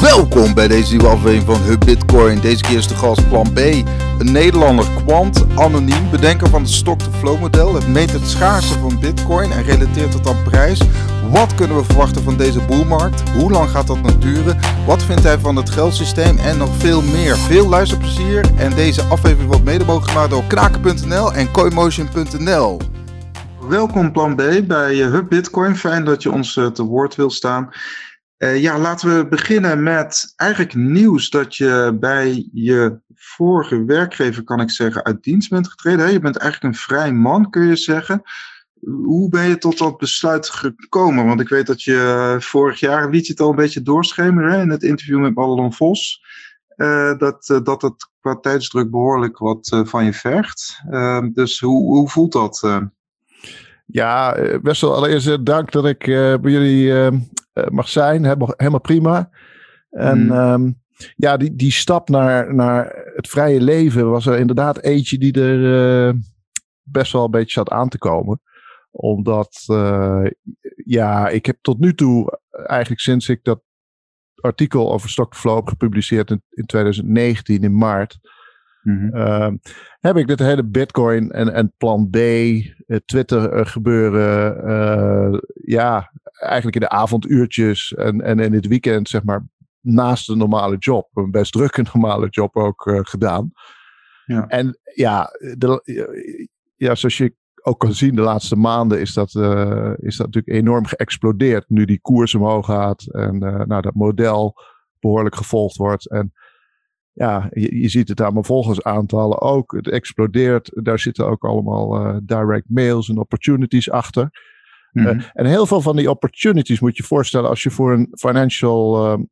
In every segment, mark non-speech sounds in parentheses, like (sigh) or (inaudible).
Welkom bij deze nieuwe aflevering van Hub Bitcoin. Deze keer is de gast Plan B, een Nederlander kwant, anoniem, bedenker van het stock-to-flow model. Het meet het schaarste van Bitcoin en relateert het aan prijs. Wat kunnen we verwachten van deze boelmarkt? Hoe lang gaat dat nog duren? Wat vindt hij van het geldsysteem en nog veel meer? Veel luisterplezier en deze aflevering wordt mede mogelijk gemaakt door kraken.nl en coinmotion.nl. Welkom Plan B bij Hub Bitcoin. Fijn dat je ons te woord wil staan. Uh, ja, laten we beginnen met eigenlijk nieuws dat je bij je vorige werkgever, kan ik zeggen, uit dienst bent getreden. Je bent eigenlijk een vrij man, kun je zeggen. Hoe ben je tot dat besluit gekomen? Want ik weet dat je vorig jaar liet je het al een beetje doorschemeren in het interview met Madelon Vos. Uh, dat, dat het qua tijdsdruk behoorlijk wat van je vergt. dus hoe, hoe voelt dat? Ja, best wel allereerst dank dat ik bij jullie eh, mag zijn. Helemaal prima. En mm. um, ja, die, die stap naar, naar het vrije leven was er inderdaad eentje die er uh, best wel een beetje zat aan te komen. Omdat, uh, ja, ik heb tot nu toe, eigenlijk sinds ik dat artikel over heb gepubliceerd in, in 2019 in maart. Mm -hmm. heb ik dit hele Bitcoin en, en plan B, Twitter gebeuren, ja, eigenlijk in de avonduurtjes en, en in het weekend, zeg maar, naast de normale job, een best drukke (laughs) normale job ook gedaan. Ja. En ja, de, ja, zoals je ook kan zien, de laatste maanden is dat, uh, is dat natuurlijk enorm geëxplodeerd. Nu die koers omhoog gaat en uh, nou, dat model behoorlijk gevolgd wordt. En ja, je, je ziet het aan mijn volgersaantallen ook. Het explodeert. Daar zitten ook allemaal direct mails en opportunities achter. Mm en heel veel van die opportunities moet je voorstellen als je voor een financial uh,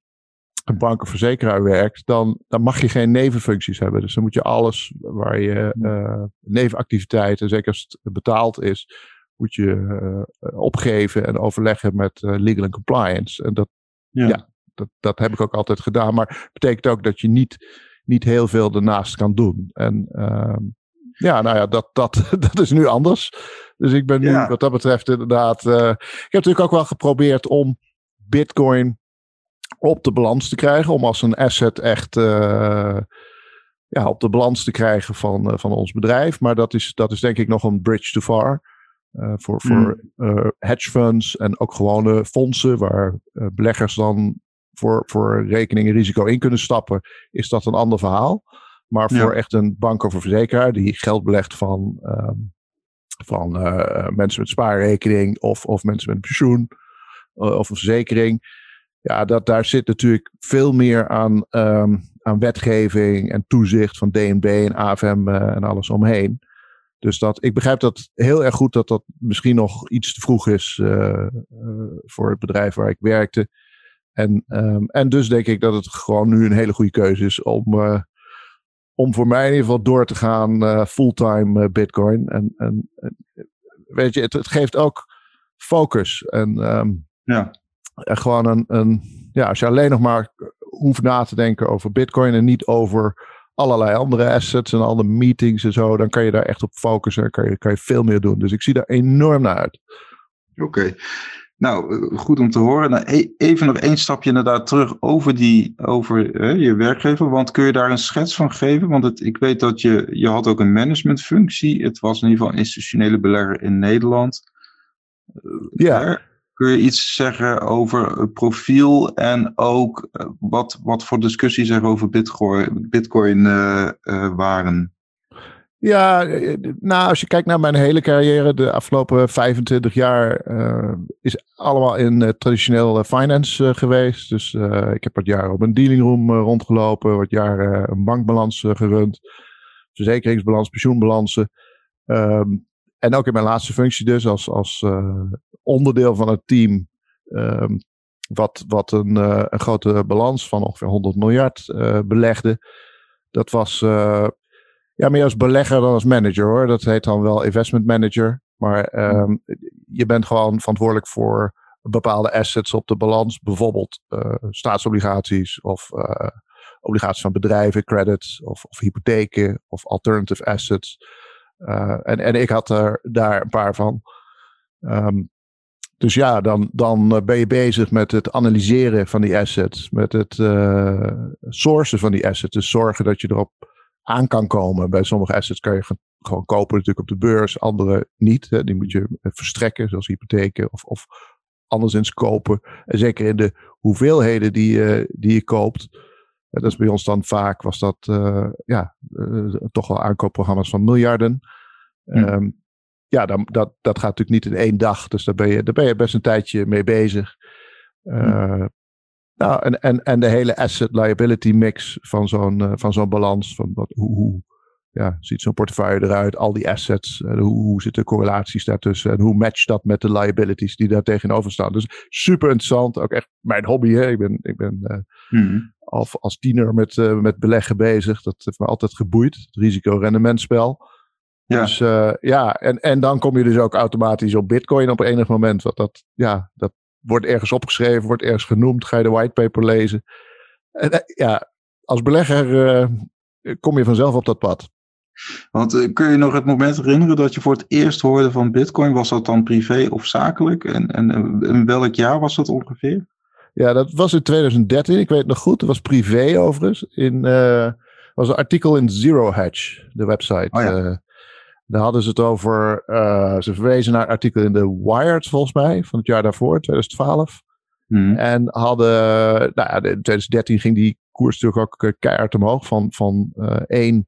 bank of verzekeraar werkt, dan, dan mag je geen nevenfuncties hebben. Dus dan moet je alles waar je uh, nevenactiviteiten, zeker als het betaald is, moet je opgeven en overleggen met legal and compliance. En dat, ja. ja. Dat, dat heb ik ook altijd gedaan. Maar betekent ook dat je niet, niet heel veel ernaast kan doen. En ehm, ja, nou ja, dat, dat, (laughs) dat is nu anders. Dus ik ben nu wat dat betreft inderdaad. Uh, ik heb natuurlijk ook wel geprobeerd om Bitcoin op de balans te krijgen. Om als een asset echt uh, ja, op de balans te krijgen van, uh, van ons bedrijf. Maar dat is, dat is denk ik nog een bridge too far. voor voor mm. hedge funds en ook gewone fondsen waar beleggers dan voor, voor rekening en risico in kunnen stappen, is dat een ander verhaal. Maar voor echt een bank of een verzekeraar die geld belegt van, um, van uh, mensen met spaarrekening of, of mensen met pensioen uh, of een verzekering. Ja, dat, daar zit natuurlijk veel meer aan, um, aan wetgeving en toezicht van DNB en AFM uh, en alles omheen. Dus dat, ik begrijp dat heel erg goed dat dat misschien nog iets te vroeg is voor het bedrijf waar ik werkte. En, um, en dus denk ik dat het gewoon nu een hele goede keuze is om om voor mij in ieder geval door te gaan uh, fulltime uh, Bitcoin. En, en, weet je, het, het, geeft ook focus. En, um, ja. en gewoon een, een, ja, als je alleen nog maar hoeft na te denken over Bitcoin en niet over allerlei andere assets en alle meetings en zo, dan kan je daar echt op focussen en kan je, kan je veel meer doen. Dus ik zie daar enorm naar uit. Oké. Nou, eh, goed om te horen. Nou, e-, even nog één stapje inderdaad terug over, die, over je werkgever. Want kun je daar een schets van geven? Want het, ik weet dat je, je had ook een managementfunctie. Het was in ieder geval een institutionele belegger in Nederland. Eh, ja. kun je iets zeggen over het profiel en ook eh, wat, wat voor discussies er over Bitcoin, Bitcoin uh, uh, waren? Ja, eh, nou, als je kijkt naar mijn hele carrière, de afgelopen 25 jaar, uh, is allemaal in traditioneel finance geweest. Dus ik heb wat jaren op een dealingroom rondgelopen, wat jaren een bankbalans gerund, verzekeringsbalans, pensioenbalansen. Um, en ook in mijn laatste functie dus als, als onderdeel van het team, um, wat, wat een, een grote balans van ongeveer 100 miljard belegde. Dat was ja, meer als belegger dan als manager hoor. Dat heet dan wel investment manager. Maar um, je bent gewoon verantwoordelijk voor bepaalde assets op de balans. Bijvoorbeeld uh, staatsobligaties of uh, obligaties van bedrijven, credits of, of hypotheken of alternative assets. Uh, en, en ik had er daar een paar van. Um, dus ja, dan, dan ben je bezig met het analyseren van die assets, met het sourcen van die assets. Dus zorgen dat je erop aan kan komen. Bij sommige assets kan je gewoon kopen natuurlijk op de beurs, andere niet. Hè. Die moet je verstrekken, zoals hypotheken of, of anderszins kopen. En zeker in de hoeveelheden die, je die je koopt. Dat is bij ons dan vaak, was dat uh, ja, toch wel aankoopprogramma's van miljarden. Ja. Um, ja, dan, dat, dat gaat natuurlijk niet in één dag. Dus daar ben je, daar ben je best een tijdje mee bezig. Uh, nou, en, en, en de hele asset-liability mix van zo'n uh, van zo'n balans. Van wat, hoe, hoe ja, ziet zo'n portefeuille eruit? Al die assets. Uh, hoe, hoe zitten correlaties daartussen? En hoe matcht dat met de liabilities die daar tegenover staan? Dus super interessant. Ook echt mijn hobby. Hè? Ik ben, ik ben hmm. al als tiener met, met beleggen bezig. Dat heeft me altijd geboeid. Het risico-rendementspel. Ja. Dus uh, ja, en, en dan kom je dus ook automatisch op Bitcoin op enig moment. Want dat, ja, dat wordt ergens opgeschreven, wordt ergens genoemd. Ga je de whitepaper lezen. En uh, ja, als belegger uh, kom je vanzelf op dat pad. Want kun je nog het moment herinneren dat je voor het eerst hoorde van Bitcoin? Was dat dan privé of zakelijk? En, en in welk jaar was dat ongeveer? Ja, dat was in 2013. Ik weet het nog goed. Dat was privé overigens. In, was een artikel in Zero Hedge, de website. Oh ja. Daar hadden ze het over. Uh, ze verwezen naar een artikel in de Wired, volgens mij, van het jaar daarvoor, 2012. Hmm. En hadden. Nou ja, in 2013 ging die koers natuurlijk ook keihard omhoog. Van, van uh, 1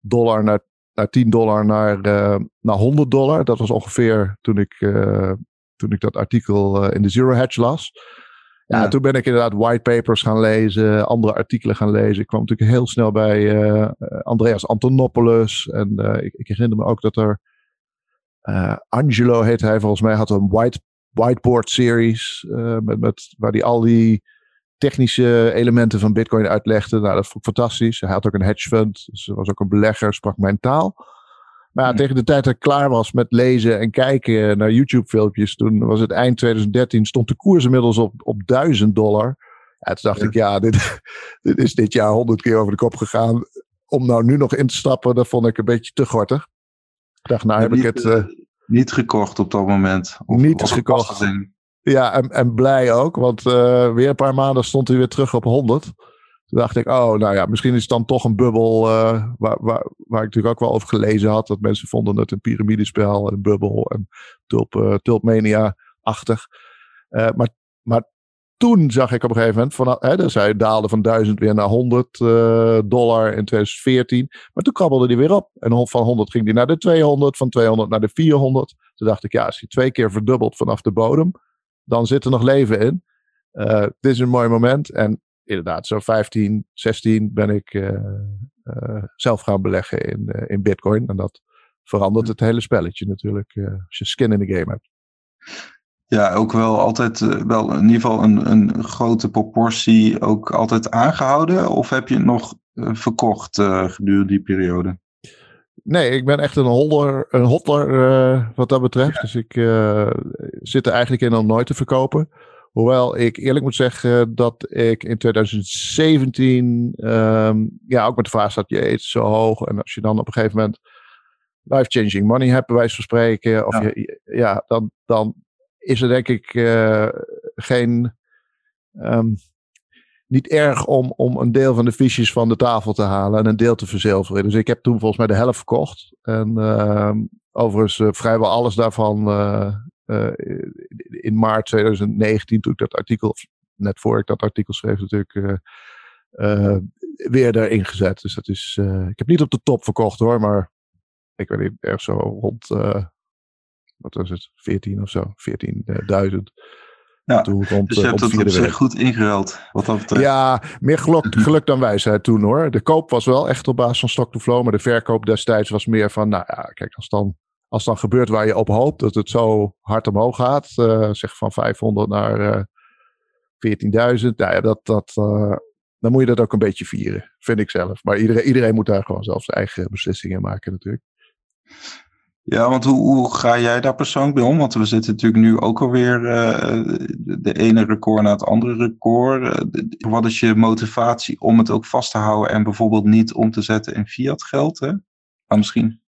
dollar naar, naar 10 dollar naar, uh, naar 100 dollar. Dat was ongeveer toen ik, toen ik dat artikel in de Zero Hedge las. Ja, toen ben ik inderdaad whitepapers gaan lezen, andere artikelen gaan lezen. Ik kwam natuurlijk heel snel bij uh, Andreas Antonopoulos. En uh, ik, ik, herinner me ook dat er uh, Angelo heet hij volgens mij, had een white, whiteboard series. met, met, waar hij al die technische elementen van Bitcoin uitlegde. Nou, dat vond ik fantastisch. Hij had ook een hedge fund, dus was ook een belegger, sprak mijn taal. Maar ja, tegen de tijd dat ik klaar was met lezen en kijken naar YouTube-filmpjes, toen was het eind 2013, stond de koers inmiddels op, op 1000 dollar. Ja, toen dacht ja. ik, ja, dit, (laughs) dit is dit jaar honderd keer over de kop gegaan. Om nou nu nog in te stappen, dat vond ik een beetje te gortig. Ik dacht, nou heb niet, ik het... Uh, niet gekocht op dat moment. Of, niet of gekocht. Ja, en, en blij ook, want uh, weer een paar maanden stond hij weer terug op 100. Toen dacht ik, oh, nou ja, misschien is het dan toch een bubbel uh, waar, waar, waar ik natuurlijk ook wel over gelezen had. Dat mensen vonden het een piramidespel, een bubbel en tulp, uh, tulpmania-achtig. Uh, maar, maar toen zag ik op een gegeven moment, van, hè, daalde van 1000 weer naar 100 dollar in 2014. Maar toen krabbelde hij weer op. En van 100 ging hij naar de 200, van 200 naar de 400. Toen dacht ik, ja, als hij twee keer verdubbelt vanaf de bodem, dan zit er nog leven in. dit is een mooi moment. En inderdaad, zo 15, 16 ben ik uh, uh, zelf gaan beleggen in, uh, in Bitcoin. En dat verandert het hele spelletje natuurlijk, als je skin in de game hebt. Ja, ook wel altijd, wel in ieder geval een, een grote proportie ook altijd aangehouden? Of heb je het nog verkocht gedurende die periode? Nee, ik ben echt een holder, een hotler wat dat betreft. Ja. Dus ik zit er eigenlijk in om nooit te verkopen. Hoewel ik eerlijk moet zeggen dat ik in 2017 um, ja, ook met de vraag zat, je eet zo hoog. En als je dan op een gegeven moment life-changing money hebt, bij wijze van spreken. Of ja. Je, ja, dan, dan is er denk ik uh, geen... Um, niet erg om, om een deel van de fiches van de tafel te halen en een deel te verzilveren. Dus ik heb toen volgens mij de helft verkocht. En uh, overigens uh, vrijwel alles daarvan uh, uh, in maart 2019, toen ik dat artikel, of net voor ik dat artikel schreef, natuurlijk uh, uh, weer erin gezet. Dus dat is, ik heb niet op de top verkocht hoor, maar ik weet niet, erg zo rond, wat was het, 14 of zo, 14.000. Ja, toen rond, dus je hebt het op zich goed ingeruild, wat dat betreft. Ja, meer geluk, geluk dan wijsheid toen hoor. De koop was wel echt op basis van stock to flow, maar de verkoop destijds was meer van, nou ja, kijk, als dan als dan gebeurt waar je op hoopt, dat het zo hard omhoog gaat, uh, zeg van 500 naar uh, 14.000, nou ja, dat, dat, uh, dan moet je dat ook een beetje vieren, vind ik zelf. Maar iedereen, iedereen moet daar gewoon zelf zijn eigen beslissingen maken natuurlijk. Ja, want hoe, hoe ga jij daar persoonlijk bij om? Want we zitten natuurlijk nu ook alweer de ene record na het andere record. Wat is je motivatie om het ook vast te houden en bijvoorbeeld niet om te zetten in fiat geld? Hè? Maar misschien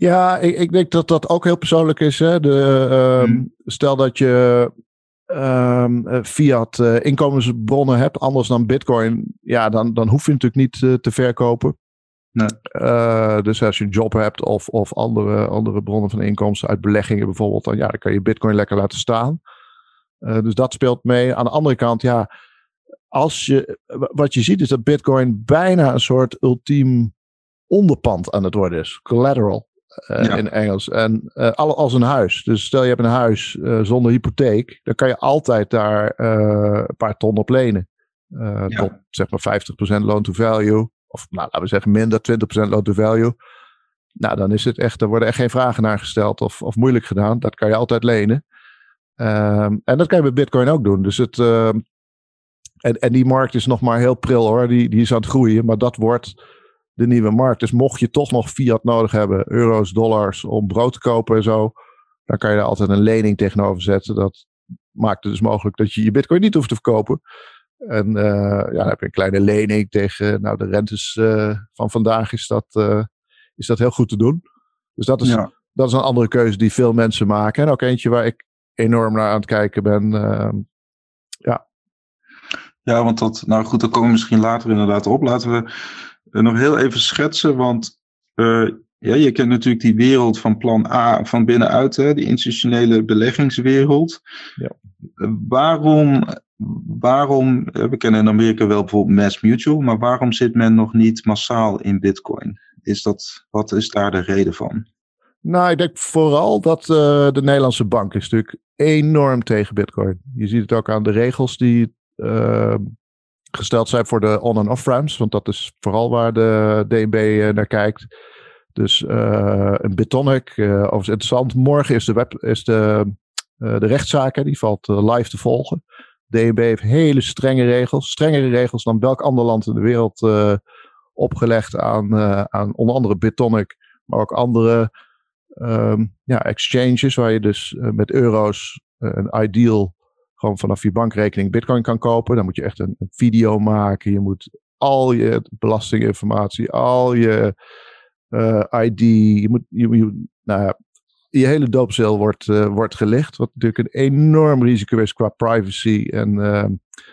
Ja, ik, ik, denk dat dat ook heel persoonlijk is. Hè? De, ehm, hmm. Stel dat je um, fiat uh, inkomensbronnen hebt, anders dan bitcoin. Ja, dan, dan hoef je natuurlijk niet uh, te verkopen. Nee. Uh, dus als je een job hebt of, of andere, andere bronnen van inkomsten uit beleggingen bijvoorbeeld, dan, ja, dan kan je bitcoin lekker laten staan. dus dat speelt mee. Aan de andere kant, ja, als je, wat je ziet is dat bitcoin bijna een soort ultiem onderpand aan het worden is. Collateral. Uh, in Engels. En uh, als een huis. Dus stel je hebt een huis uh, zonder hypotheek, dan kan je altijd daar een paar ton op lenen. Ja. Tot zeg maar 50% loan to value. Of nou, laten we zeggen minder 20% loan to value. Nou, dan is het echt, er worden echt geen vragen naar gesteld of, of moeilijk gedaan. Dat kan je altijd lenen. Um, en dat kan je met Bitcoin ook doen. Dus het, ehm, en, en die markt is nog maar heel pril hoor. Die, die is aan het groeien. Maar dat wordt de nieuwe markt. Dus mocht je toch nog fiat nodig hebben, euro's, dollars, om brood te kopen en zo, dan kan je daar altijd een lening tegenover zetten. Dat maakt het dus mogelijk dat je je bitcoin niet hoeft te verkopen. En uh, ja, dan heb je een kleine lening tegen nou, de rentes uh, van vandaag, is dat, uh, is dat heel goed te doen. Dus dat is, ja. dat is een andere keuze die veel mensen maken. En ook eentje waar ik enorm naar aan het kijken ben. Ehm, ja. Ja, want dat, nou goed, daar komen we misschien later inderdaad op. Laten we nog heel even schetsen, want uh, ja, je kent natuurlijk die wereld van plan A van binnenuit, hè, die institutionele beleggingswereld. Ja. Uh, waarom, waarom, we kennen in Amerika wel bijvoorbeeld Mass Mutual, maar waarom zit men nog niet massaal in Bitcoin? Is dat, wat is daar de reden van? Nou, ik denk vooral dat de Nederlandse bank is natuurlijk enorm tegen Bitcoin. Je ziet het ook aan de regels die gesteld zijn voor de on- en off-ramps. Want dat is vooral waar de DNB eh, naar kijkt. Dus uh, een Bitonic, uh, overigens interessant. Morgen is de, web, is de, uh, de rechtszaak, die valt live te volgen. DNB heeft hele strenge regels, strengere regels dan welk ander land in de wereld opgelegd aan, aan onder andere Bitonic, maar ook andere um, ja, exchanges waar je dus met euro's een ideal gewoon vanaf je bankrekening bitcoin kan kopen. Dan moet je echt een, een video maken. Je moet al je belastinginformatie, al je uh, eh, ID, je moet, je, je, nou ja, je hele doopcel wordt, uh, wordt gelicht. Wat natuurlijk een enorm risico is qua privacy en uh,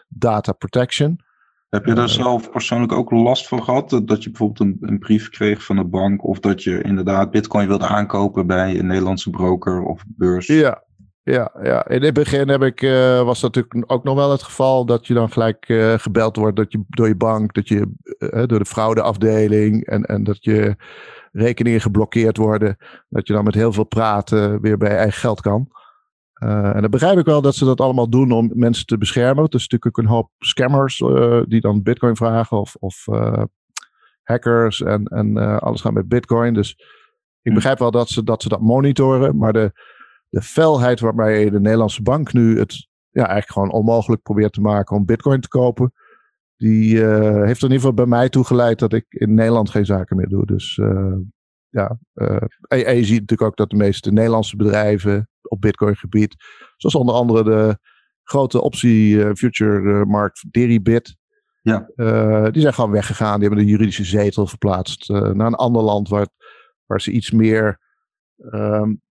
data protection. Heb je daar zelf persoonlijk ook last van gehad? Dat je bijvoorbeeld een, een, brief kreeg van de bank of dat je inderdaad bitcoin wilde aankopen bij een Nederlandse broker of beurs? Ja, ja, ja, in het begin heb ik, uh, was dat natuurlijk ook nog wel het geval dat je dan gelijk uh, gebeld wordt dat je, door je bank, dat je uh, door de fraudeafdeling en, en dat je rekeningen geblokkeerd worden. Dat je dan met heel veel praten weer bij je eigen geld kan. en dan begrijp ik wel dat ze dat allemaal doen om mensen te beschermen. Het is natuurlijk ook een hoop scammers die dan bitcoin vragen of, of hackers en, en alles gaan met bitcoin. Dus ik hm. begrijp wel dat ze, dat ze dat monitoren, maar de de felheid waarbij de Nederlandse bank nu het ja, eigenlijk gewoon onmogelijk probeert te maken om bitcoin te kopen. Die uh, heeft er in ieder geval bij mij toegeleid dat ik in Nederland geen zaken meer doe. Dus uh, ja, uh, en, en, je ziet natuurlijk ook dat de meeste Nederlandse bedrijven op bitcoin gebied, zoals onder andere de grote optie future markt Deribit, ja. die zijn gewoon weggegaan. Die hebben de juridische zetel verplaatst naar een ander land waar, waar ze iets meer um,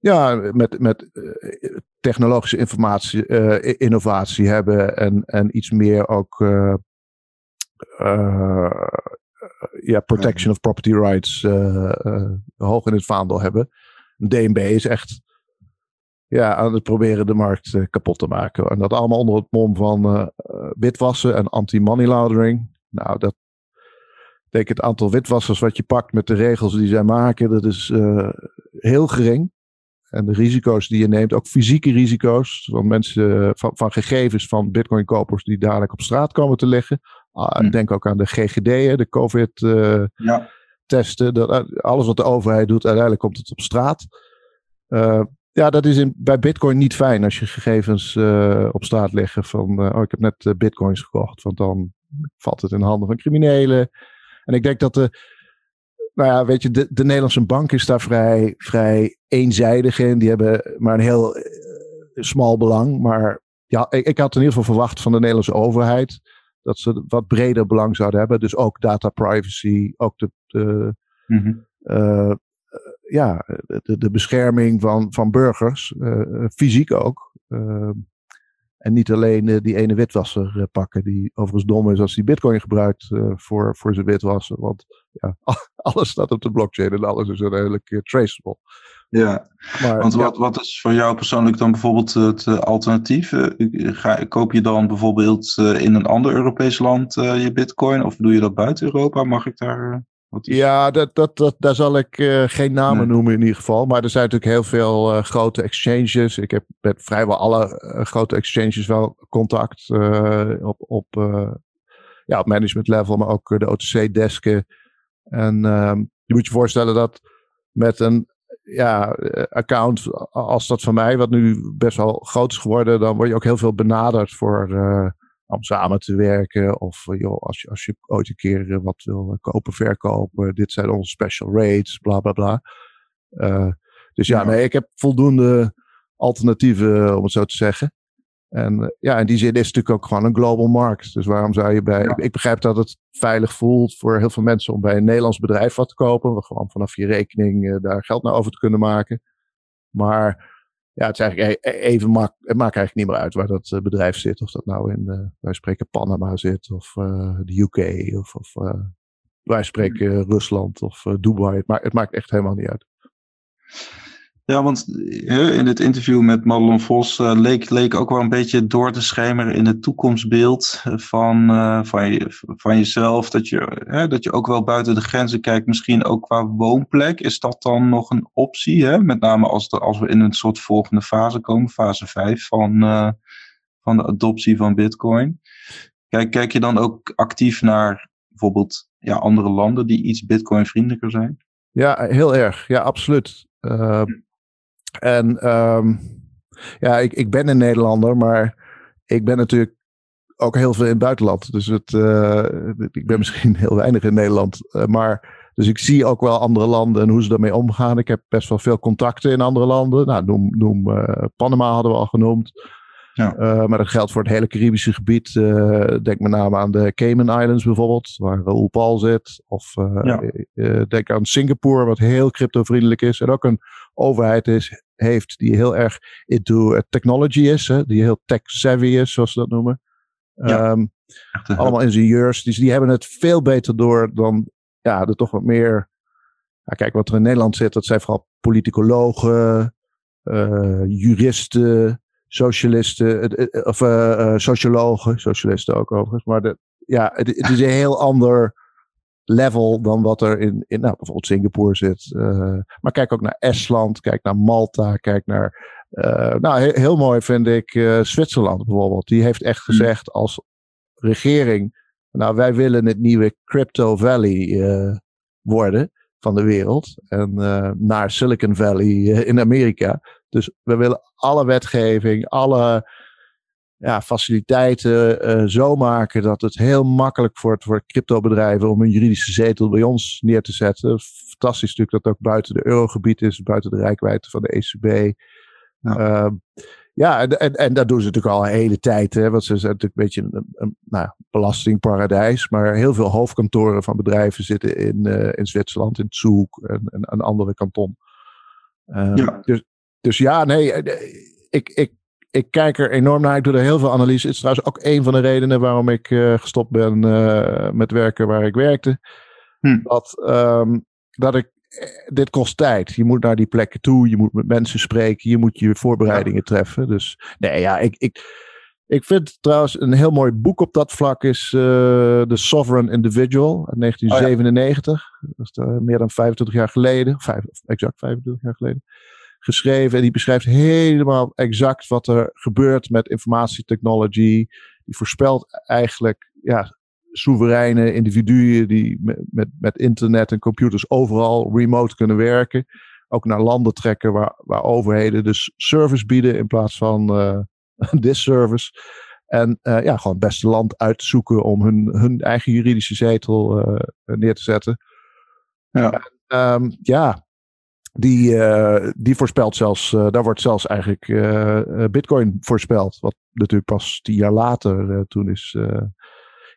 ja, met, met uh, technologische informatie, uh, innovatie hebben en, en iets meer ook uh, ja, protection of property rights hoog in het vaandel hebben. DNB is echt ja, aan het proberen de markt kapot te maken. En dat allemaal onder het mom van witwassen en anti-money laundering. Nou, dat, denk het aantal witwassers wat je pakt met de regels die zij maken, dat is heel gering. En de risico's die je neemt, ook fysieke risico's van mensen, eh, van, van gegevens van bitcoin-kopers die dadelijk op straat komen te liggen. Uh, Denk ook aan de GGD, de COVID-testen. Uh, ja. alles wat de overheid doet, uiteindelijk komt het op straat. Uh, ja, dat is in, bij Bitcoin niet fijn als je gegevens uh, op straat liggen van, oh, ik heb net Bitcoins gekocht, want dan valt het in handen van criminelen. En ik denk dat de nou ja, weet je, de, de Nederlandse bank is daar vrij, vrij eenzijdig in. Die hebben maar een heel uh, smal belang. Maar ja, ik, ik, had in ieder geval verwacht van de Nederlandse overheid dat ze wat breder belang zouden hebben. Dus ook data privacy, ook de, de mm -hmm. uh, ja, de, de, bescherming van, van burgers, fysiek ook. en niet alleen die ene witwasser pakken, die overigens dom is als die bitcoin gebruikt voor, voor zijn witwassen. Want ja, (laughs) alles staat op de blockchain en alles is uiteindelijk traceable. Ja, maar, want wat, wat is voor jou persoonlijk dan bijvoorbeeld het uh, alternatief? Uh, ga, koop je dan bijvoorbeeld uh, in een ander Europees land je bitcoin of doe je dat buiten Europa? Mag ik daar... Wat is... Ja, dat, dat, dat, daar zal ik geen namen noemen in ieder geval. Maar er zijn natuurlijk heel veel grote exchanges. Ik heb met vrijwel alle grote exchanges wel contact op, op, ja, op management level, maar ook de OTC-desken. En ehm, je moet je voorstellen dat met een ja, eh, account als dat van mij, wat nu best wel groot is geworden, dan word je ook heel veel benaderd voor uh, om samen te werken. Of joh, als je, als je ooit een keer wat wil kopen, verkopen, dit zijn onze special rates, bla bla bla. dus ja, nee, ik heb voldoende alternatieven, om het zo te zeggen. En eh, ja, in die zin is het natuurlijk ook gewoon een global markt. Dus waarom zou je bij. Ik, begrijp dat het veilig voelt voor heel veel mensen om bij een Nederlands bedrijf wat te kopen. Gewoon vanaf je rekening uh, daar geld naar over te kunnen maken. Maar ja, het is eigenlijk e-, e-, even het maakt eigenlijk niet meer uit waar dat uh, bedrijf zit. Of dat nou in, uh, wij spreken Panama zit, of de UK, of, of wij spreken Rusland of Dubai. Het maakt, het maakt echt helemaal niet uit. Ja, want in het interview met Madelon Vos uh, leek, leek ook wel een beetje door te schemeren in het toekomstbeeld van, uh, van, je, van jezelf. Dat je, dat je ook wel buiten de grenzen kijkt, misschien ook qua woonplek. Is dat dan nog een optie? Hè? Met name als, de, als we in een soort volgende fase komen, fase 5 van, van de adoptie van Bitcoin. Kijk, kijk je dan ook actief naar bijvoorbeeld ja, andere landen die iets Bitcoin-vriendelijker zijn? Ja, heel erg. Ja, absoluut. Uh, en um, ja, ik, ik ben een Nederlander, maar ik ben natuurlijk ook heel veel in het buitenland. Dus het, uh, ik ben (laughs) misschien heel weinig in Nederland. Uh, maar, dus ik zie ook wel andere landen en hoe ze daarmee omgaan. Ik heb best wel veel contacten in andere landen. Nou, noem, noem uh, Panama hadden we al genoemd. Ja. Maar dat geldt voor het hele Caribische gebied. Denk met name aan de Cayman Islands bijvoorbeeld, waar Raoul Paul zit. Of ja. denk aan Singapore, wat heel cryptovriendelijk is. En ook een overheid is, heeft die heel erg into technology is. Hè, die heel tech-savvy is, zoals ze dat noemen. Ja. Um, allemaal ingenieurs. Dus die hebben het veel beter door dan ja, er toch wat meer... Ja, kijk, wat er in Nederland zit, dat zijn vooral politicologen, juristen socialisten, of uh, sociologen, socialisten ook overigens. Maar de, ja, het, het, is een heel ander level dan wat er in, in nou, bijvoorbeeld Singapore zit. Uh, maar kijk ook naar Estland, kijk naar Malta, kijk naar. Uh, nou, heel, heel, mooi vind ik Zwitserland bijvoorbeeld. Die heeft echt hmm. gezegd als regering. Nou, wij willen het nieuwe Crypto Valley worden van de wereld. En naar Silicon Valley in Amerika. Dus we willen alle wetgeving, alle ja, faciliteiten uh, zo maken dat het heel makkelijk wordt voor cryptobedrijven om een juridische zetel bij ons neer te zetten. Fantastisch natuurlijk dat het ook buiten de eurogebied is, buiten de rijkwijde van de ECB. Ja. Uh, ja, en, en, en, dat doen ze natuurlijk al een hele tijd. Hè, want ze zijn natuurlijk een beetje een, een nou, belastingparadijs. Maar heel veel hoofdkantoren van bedrijven zitten in, uh, in Zwitserland, in Zug en, en, en andere kanton. Ja. Dus dus ja, nee, eh, ik, ik, ik kijk er enorm naar. Ik doe er heel veel analyse. Het is trouwens ook een van de redenen waarom ik uh, gestopt ben uh, met werken waar ik werkte. Hm. Dat, um, dat ik, dit kost tijd. Je moet naar die plekken toe. Je moet met mensen spreken. Je moet je voorbereidingen ja. treffen. Dus nee, ja, ik, ik, ik vind trouwens een heel mooi boek op dat vlak is uh, The Sovereign Individual uit 1997. Oh, ja. Dat is meer dan 25 jaar geleden. Vijf, exact 25 jaar geleden geschreven. En die beschrijft helemaal exact wat er gebeurt met informatietechnology. Die voorspelt eigenlijk ja, soevereine individuen die met, met, internet en computers overal remote kunnen werken. Ook naar landen trekken waar, waar overheden dus service bieden in plaats van uh, (laughs) disservice. En uh, ja, gewoon het beste land uitzoeken om hun, hun eigen juridische zetel uh, neer te zetten. Ja. Um, ja, die, uh, die voorspelt zelfs, uh, daar wordt zelfs eigenlijk uh, Bitcoin voorspeld. Wat natuurlijk pas tien jaar later, toen is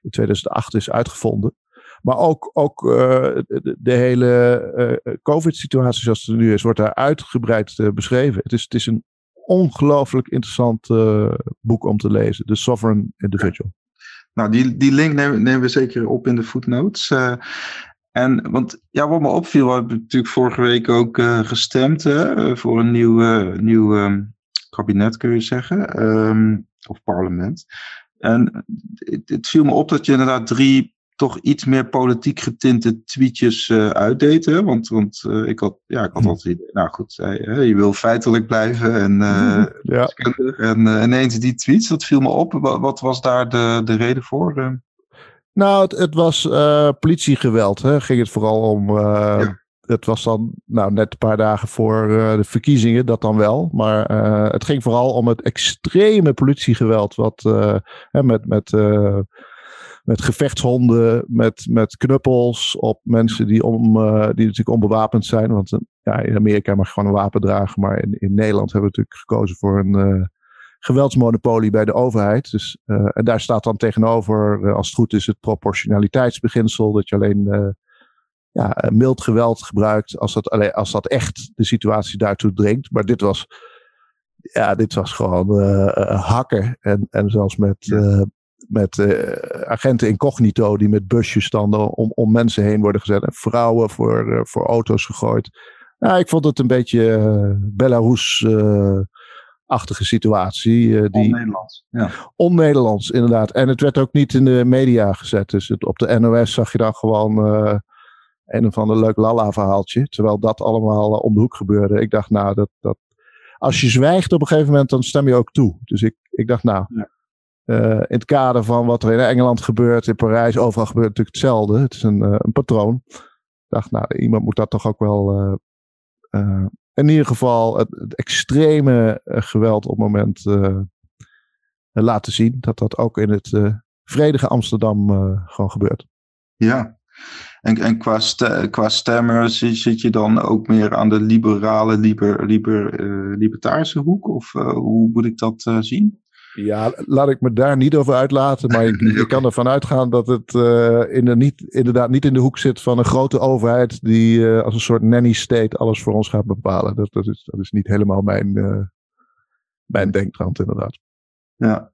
in 2008 is uitgevonden. Maar ook, ook de, de, hele COVID-situatie zoals het nu is, wordt daar uitgebreid beschreven. Het is, het is een ongelooflijk interessant boek om te lezen. The Sovereign Individual. Nou, die, die link nemen, nemen we zeker op in de footnotes. En want ja, wat me opviel, we hebben natuurlijk vorige week ook uh, gestemd hè, voor een nieuw, uh, nieuw um, kabinet, kun je zeggen, um, of parlement. En het, het, viel me op dat je inderdaad drie toch iets meer politiek getinte tweetjes uh, uitdeed. Hè? Want, want ik had, ja, ik had hm. altijd nou goed, hè, je wil feitelijk blijven en, (laughs) ja. en ineens die tweets, dat viel me op. Wat, wat was daar de, de reden voor? Nou, het, het was politiegeweld. Hè? Ging het vooral om. Ja. Het was dan nou, net een paar dagen voor de verkiezingen, dat dan wel. Maar het ging vooral om het extreme politiegeweld. Wat met, met met gevechtshonden, met, met knuppels op mensen die, om, die natuurlijk onbewapend zijn. Want ja, in Amerika mag je gewoon een wapen dragen, maar in, in Nederland hebben we natuurlijk gekozen voor een geweldsmonopolie bij de overheid. Dus, en daar staat dan tegenover, als het goed is, het proportionaliteitsbeginsel, dat je alleen ja, mild geweld gebruikt als dat, alleen, als dat echt de situatie daartoe dringt. Maar dit was ja, dit was gewoon hakken. En, en zelfs met, met agenten incognito die met busjes dan om, om mensen heen worden gezet. En vrouwen voor, voor auto's gegooid. Nou, ik vond het een beetje uh, Belarus-achtige situatie. die, On-Nederlands. Ja. On-Nederlands, inderdaad. En het werd ook niet in de media gezet. Dus het, op de NOS zag je dan gewoon een of ander leuk lala-verhaaltje. Terwijl dat allemaal om de hoek gebeurde. Ik dacht, nou, dat, dat, als je zwijgt op een gegeven moment, dan stem je ook toe. Dus ik, ik dacht, nou, ja. In het kader van wat er in Engeland gebeurt, in Parijs, overal gebeurt natuurlijk hetzelfde. Het is een, een patroon. Ik dacht, nou, iemand moet dat toch ook wel. Uh, in ieder geval het, extreme geweld op het moment laten zien. Dat dat ook in het vredige Amsterdam gewoon gebeurt. Ja, en, en qua, st qua zit je dan ook meer aan de liberale, liber, liber, libertarische hoek? Of hoe moet ik dat zien? Ja, laat ik me daar niet over uitlaten. Maar ik, (laughs) ik kan ervan uitgaan dat het uh, in de niet, inderdaad niet in de hoek zit van een grote overheid die uh, als een soort nanny state alles voor ons gaat bepalen. Dat, dat, is, dat is niet helemaal mijn, uh, mijn denktrand, inderdaad. Ja.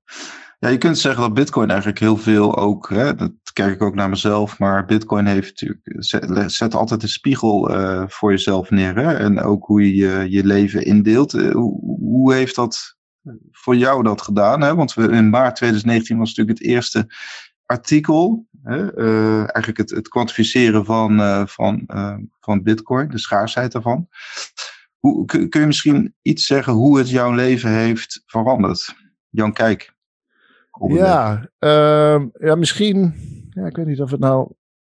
ja, je kunt zeggen dat Bitcoin eigenlijk heel veel ook, hè, dat kijk ik ook naar mezelf, maar Bitcoin heeft natuurlijk, zet, zet altijd de spiegel voor jezelf neer. Hè, en ook hoe je je leven indeelt. hoe, hoe heeft dat voor jou dat gedaan? Hè? Want we, in maart 2019 was natuurlijk het eerste artikel. Hè? Uh, eigenlijk het, het kwantificeren van, uh, van, uh, van Bitcoin, de schaarsheid daarvan. Hoe, kun je misschien iets zeggen hoe het jouw leven heeft veranderd? Jan Kijk. Ja, ehm, ja, misschien. Ja, ik weet niet of het nou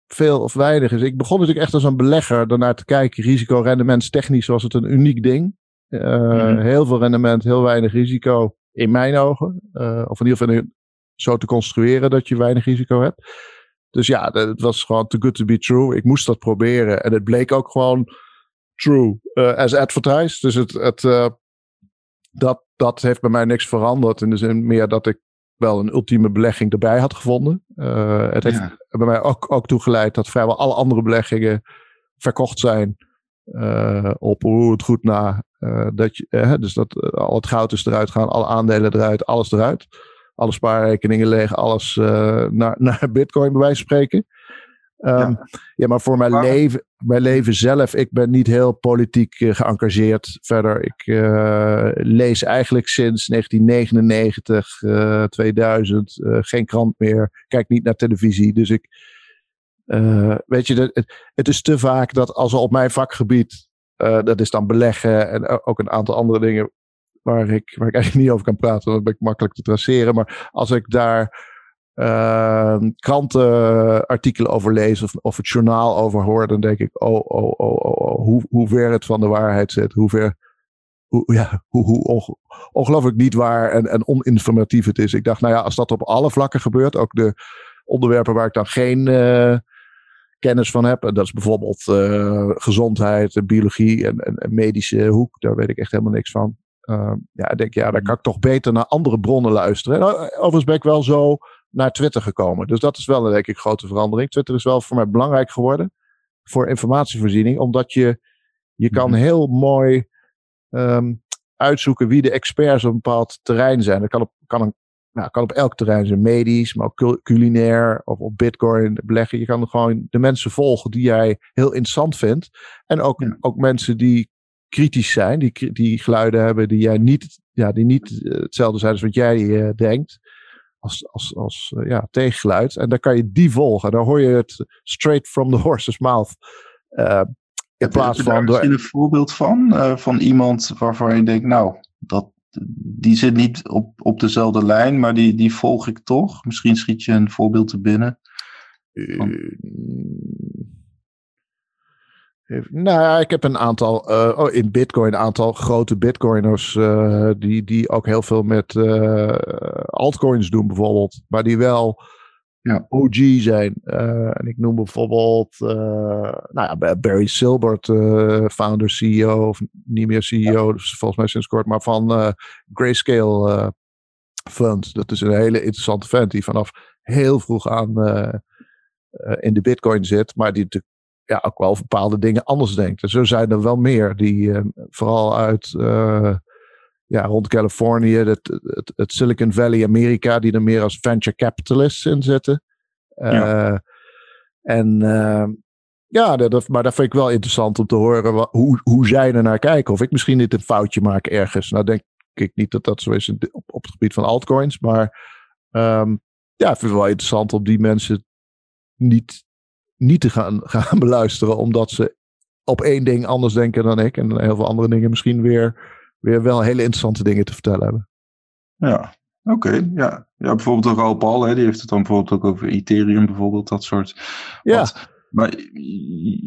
veel of weinig is. Ik begon natuurlijk echt als een belegger daarnaar te kijken. Risico, rendement, technisch was het een uniek ding. Mm Heel veel rendement, heel weinig risico in mijn ogen. Uh, of in ieder geval zo te construeren dat je weinig risico hebt. Dus ja, het was gewoon too good to be true. Ik moest dat proberen. En het bleek ook gewoon true uh, as advertised. Dus het, het, dat, dat heeft bij mij niks veranderd. In de zin meer dat ik wel een ultieme belegging erbij had gevonden. het heeft bij mij ook, ook toegeleid dat vrijwel alle andere beleggingen verkocht zijn. Op hoe het goed na uh, dat je, uh, dus dat uh, al het goud is eruit gaan, alle aandelen eruit, alles eruit. Alle spaarrekeningen leeg, alles naar, (laughs) naar Bitcoin bij wijze van spreken. Um, ja. ja. maar voor mijn, maar... leven, mijn leven zelf, ik ben niet heel politiek geëngageerd. Verder, ik lees eigenlijk sinds 1999, 2000 geen krant meer. Kijk niet naar televisie. Dus ik, weet je, het, het is te vaak dat als er op mijn vakgebied uh, dat is dan beleggen en ook een aantal andere dingen waar ik, waar ik (laughs) eigenlijk niet over kan praten. Dat ben ik makkelijk te traceren. Maar als ik daar uh, krantenartikelen over lees of, of het journaal over hoor, dan denk ik, oh, oh, oh, oh, oh hoe, hoe ver het van de waarheid zit. Hoe ver, ja, hoe, hoe ongelooflijk niet waar en, en oninformatief het is. Ik dacht, nou ja, als dat op alle vlakken gebeurt, ook de onderwerpen waar ik dan geen... Uh, kennis van heb. En dat is bijvoorbeeld uh, gezondheid, biologie en, en, en, medische hoek. Daar weet ik echt helemaal niks van. Uh, ja, ik denk, ja, dan kan ik toch beter naar andere bronnen luisteren. Nou, overigens ben ik wel zo naar Twitter gekomen. Dus dat is wel een denk ik grote verandering. Twitter is wel voor mij belangrijk geworden voor informatievoorziening, omdat je, je kan mhm. heel mooi um, uitzoeken wie de experts op een bepaald terrein zijn. Dat kan op, kan een, nou, kan op elk terrein zijn, medisch, maar ook culinair of op bitcoin beleggen. Je kan gewoon de mensen volgen die jij heel interessant vindt. En ook, ook mensen die kritisch zijn, die, die geluiden hebben die jij niet, ja, die niet eh, hetzelfde zijn als wat jij uh, denkt. Als, als, als uh, ja, tegengeluid. En dan kan je die volgen. Dan hoor je het straight from the horse's mouth. in plaats van. Door... Misschien een voorbeeld van? van iemand waarvan je denkt, nou, dat, die zit niet op, op dezelfde lijn, maar die, die volg ik toch. Misschien schiet je een voorbeeld te binnen. Van... Nou, ik heb een aantal, uh, oh, in Bitcoin, een aantal grote Bitcoiners uh, die, die ook heel veel met altcoins doen, bijvoorbeeld. Maar die wel ja. OG zijn. en ik noem bijvoorbeeld, nou ja, Barry Silbert, founder, CEO, of niet meer CEO, dus volgens mij sinds kort, maar van Grayscale Fund. Dat is een hele interessante vent die vanaf heel vroeg aan in de Bitcoin zit, maar die natuurlijk ja, ook wel bepaalde dingen anders denkt. En zo zijn er wel meer die vooral uit ja, rond Californië, het, het, het, Silicon Valley Amerika, die er meer als venture capitalists in zitten. Uh, ja. En ja, dat, maar dat vind ik wel interessant om te horen wat, hoe, hoe zij er naar kijken. Of ik misschien niet een foutje maak ergens. Nou denk ik niet dat dat zo is op, op het gebied van altcoins. Maar um, ja, ik vind het wel interessant om die mensen niet niet te gaan, (laughs) gaan beluisteren, omdat ze op één ding anders denken dan ik. En heel veel andere dingen misschien weer, weer wel hele interessante dingen te vertellen hebben. Ja, oké. ja. ja, bijvoorbeeld ook Paul, hè, die heeft het dan bijvoorbeeld ook over Ethereum, bijvoorbeeld dat soort. Ja. Wat, maar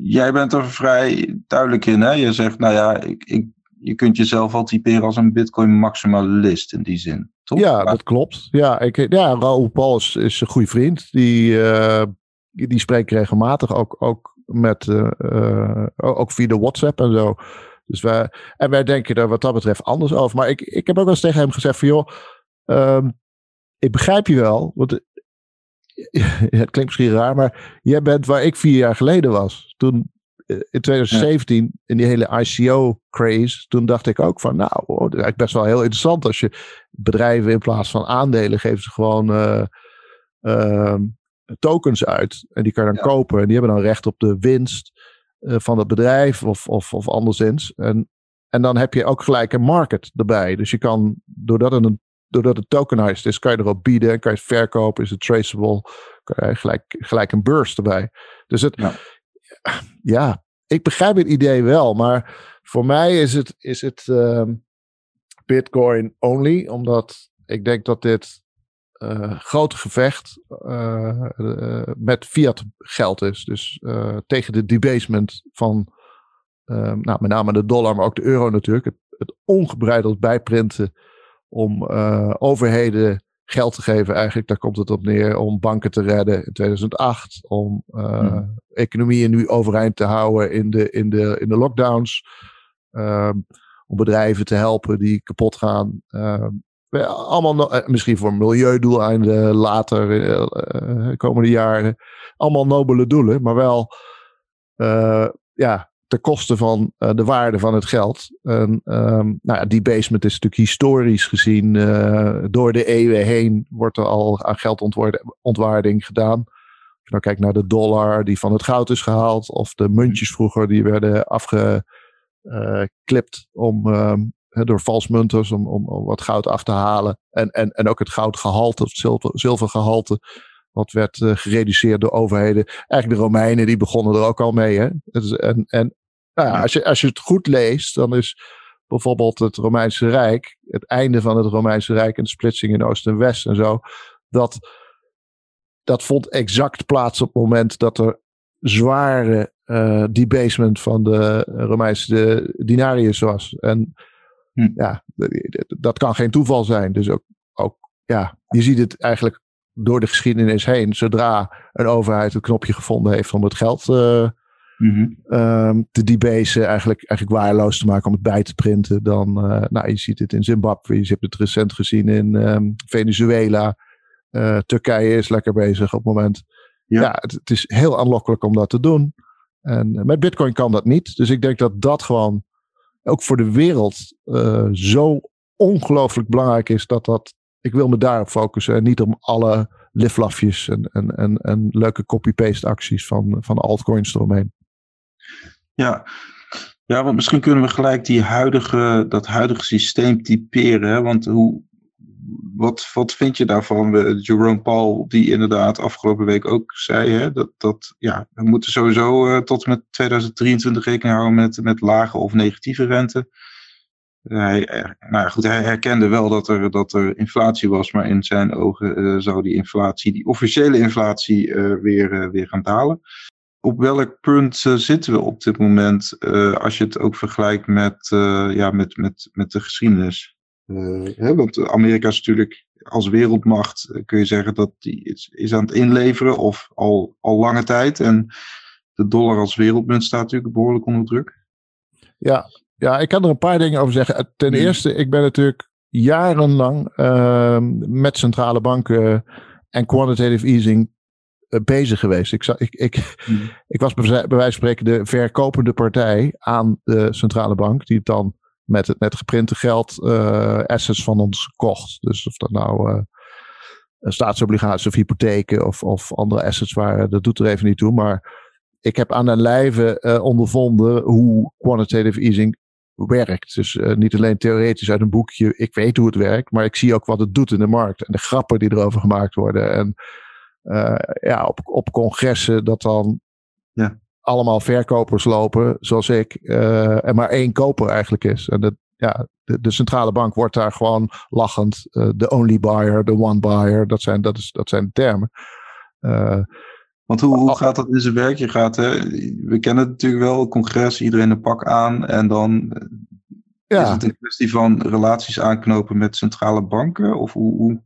jij bent er vrij duidelijk in, hè? Je zegt, nou ja, ik, ik, je kunt jezelf al typeren als een Bitcoin maximalist in die zin. Toch? Ja, dat klopt. Ja, ik, ja Raoul Paul is, is een goede vriend. Die, uh, die spreek regelmatig ook, ook, met, uh, ook via de WhatsApp en zo. Dus wij, en wij denken er wat dat betreft anders over. Maar ik, ik heb ook wel eens tegen hem gezegd van joh, um, ik begrijp je wel. Want (laughs) het klinkt misschien raar, maar jij bent waar ik vier jaar geleden was. Toen in 2017, in die hele ICO-craze, toen dacht ik ook van, nou, oh, dat is eigenlijk best wel heel interessant als je bedrijven in plaats van aandelen geven ze gewoon uh, uh, tokens uit. En die kan je dan kopen. En die hebben dan recht op de winst van het bedrijf of, of, of anderszins. En, en dan heb je ook gelijk een market erbij. Dus je kan, doordat het, een, doordat het tokenized is, kan je erop bieden. Kan je het verkopen, is het traceable. Kan je gelijk, gelijk een beurs erbij. Dus het, ja. ja, ik begrijp het idee wel. Maar voor mij is het, is het uh, Bitcoin only. Omdat ik denk dat dit uh, grote gevecht uh, uh, met fiat geld is. Dus tegen de debasement van nou, met name de dollar, maar ook de euro natuurlijk. Het, het ongebreideld bijprinten om overheden geld te geven. Eigenlijk, daar komt het op neer. Om banken te redden in 2008. Om hmm. economieën nu overeind te houden in de, in de, in de lockdowns. Ehm, om bedrijven te helpen die kapot gaan. Ehm, allemaal eh, misschien voor milieudoeleinden later, uh, komende jaren. Allemaal nobele doelen, maar wel uh, ja, ten koste van uh, de waarde van het geld. En, um, nou ja, die basement is natuurlijk historisch gezien door de eeuwen heen wordt er al aan geldontwaarding gedaan. Als je nou kijkt naar de dollar die van het goud is gehaald, of de muntjes vroeger die werden afgeklipt om um, door valsmunters om, om, om, wat goud af te halen. En, en, en ook het goudgehalte, het zilver, zilvergehalte, wat werd uh, gereduceerd door overheden. Eigenlijk de Romeinen, die begonnen er ook al mee. Hè? En, en nou ja, als, je, als je het goed leest, dan is bijvoorbeeld het Romeinse Rijk, het einde van het Romeinse Rijk en de splitsing in Oost en West en zo, dat, dat vond exact plaats op het moment dat er zware uh, debasement van de Romeinse dinarius was. En Hm. Ja, dat kan geen toeval zijn. Dus ook, ook, ja, je ziet het eigenlijk door de geschiedenis heen. Zodra een overheid het knopje gevonden heeft om het geld uh, mm -hmm. te debasen, eigenlijk, eigenlijk waardeloos te maken om het bij te printen, dan, uh, nou, je ziet het in Zimbabwe, je hebt het recent gezien in um, Venezuela. Turkije is lekker bezig op het moment. Ja, ja het, het, is heel aanlokkelijk om dat te doen. En met Bitcoin kan dat niet. Dus ik denk dat dat gewoon ook voor de wereld zo ongelooflijk belangrijk is dat dat. Ik wil me daarop focussen en niet om alle liflafjes en, en, en, en leuke copy-paste acties van, van altcoins eromheen. Ja. ja, want misschien kunnen we gelijk die huidige, dat huidige systeem typeren. Want hoe, wat, wat vind je daarvan? Jerome Paul, die inderdaad afgelopen week ook zei hè, dat, dat ja, we moeten sowieso uh, tot met 2023 rekening houden met, met lage of negatieve rente. Hij, eh, nou goed, hij herkende wel dat er, dat er inflatie was, maar in zijn ogen uh, zou die inflatie, die officiële inflatie, weer, weer gaan dalen. Op welk punt zitten we op dit moment, als je het ook vergelijkt met, ja, met, met, met de geschiedenis? Hè, want Amerika is natuurlijk als wereldmacht, kun je zeggen dat die is, is aan het inleveren of al, al lange tijd. En de dollar als wereldmunt staat natuurlijk behoorlijk onder druk. Ja, ja, ik kan er een paar dingen over zeggen. Ten hmm. eerste, ik ben natuurlijk jarenlang uh, met centrale banken en quantitative easing uh, bezig geweest. Ik, ik, ik, hmm. ik was bij wijze van spreken de verkopende partij aan de centrale bank, die het dan met het net geprinte geld uh, assets van ons kocht. Dus of dat nou uh, staatsobligaties of hypotheken of, of andere assets waren, dat doet er even niet toe. Maar ik heb aan de lijve uh, ondervonden hoe quantitative easing werkt. Dus niet alleen theoretisch uit een boekje, ik weet hoe het werkt, maar ik zie ook wat het doet in de markt en de grappen die erover gemaakt worden. En ja, op, op congressen dat dan ja. Allemaal verkopers lopen, zoals ik, uh, en maar één koper eigenlijk is. En dat, ja, de, de, centrale bank wordt daar gewoon lachend de only buyer, de one buyer, dat zijn, dat is, dat zijn de termen. Want hoe, hoe gaat dat in zijn werk? Je gaat, hè, we kennen het natuurlijk wel, congres, iedereen een pak aan. En dan eh, ja. is het een kwestie van relaties aanknopen met centrale banken? Of hoe, hoe?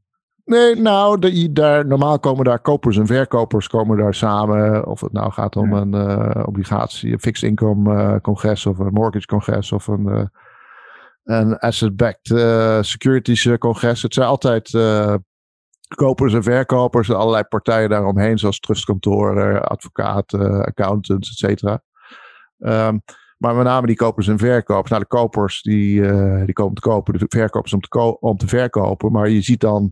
Nee, nou, de, daar, normaal komen daar kopers en verkopers komen daar samen. Of het nou gaat om een uh, obligatie, een fixed income uh, congres of een mortgage congres of een, uh, een asset-backed securities congres. Het zijn altijd kopers en verkopers en allerlei partijen daaromheen, zoals trustkantoren, advocaten, accountants, et cetera. Um, maar met name die kopers en verkopers. Nou, de kopers die, die komen te kopen, de verkopers om te, om te verkopen. Maar je ziet dan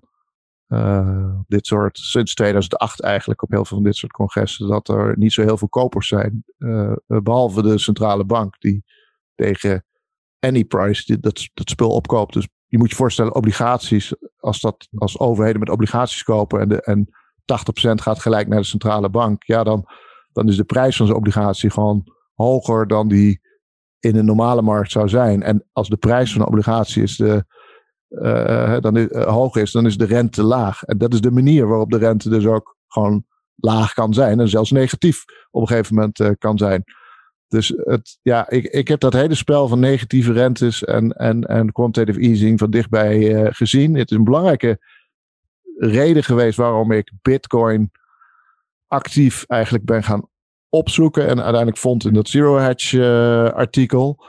uh, dit soort, sinds 2008 eigenlijk op heel veel van dit soort congressen, dat er niet zo heel veel kopers zijn. Uh, behalve de centrale bank die tegen any price dat, dat spul opkoopt. Dus je moet je voorstellen, obligaties, als, dat, als overheden met obligaties kopen en, de, en 80% gaat gelijk naar de centrale bank, ja, dan, dan is de prijs van zo'n obligatie gewoon hoger dan die in een normale markt zou zijn. En als de prijs van een obligatie is de, uh, dan uh, hoog is, dan is de rente laag. En dat is de manier waarop de rente dus ook gewoon laag kan zijn en zelfs negatief op een gegeven moment uh, kan zijn. Dus het, ja, ik, ik heb dat hele spel van negatieve rentes en, en, en quantitative easing van dichtbij gezien. Het is een belangrijke reden geweest waarom ik Bitcoin actief eigenlijk ben gaan opzoeken. En uiteindelijk vond in dat Zero Hedge artikel.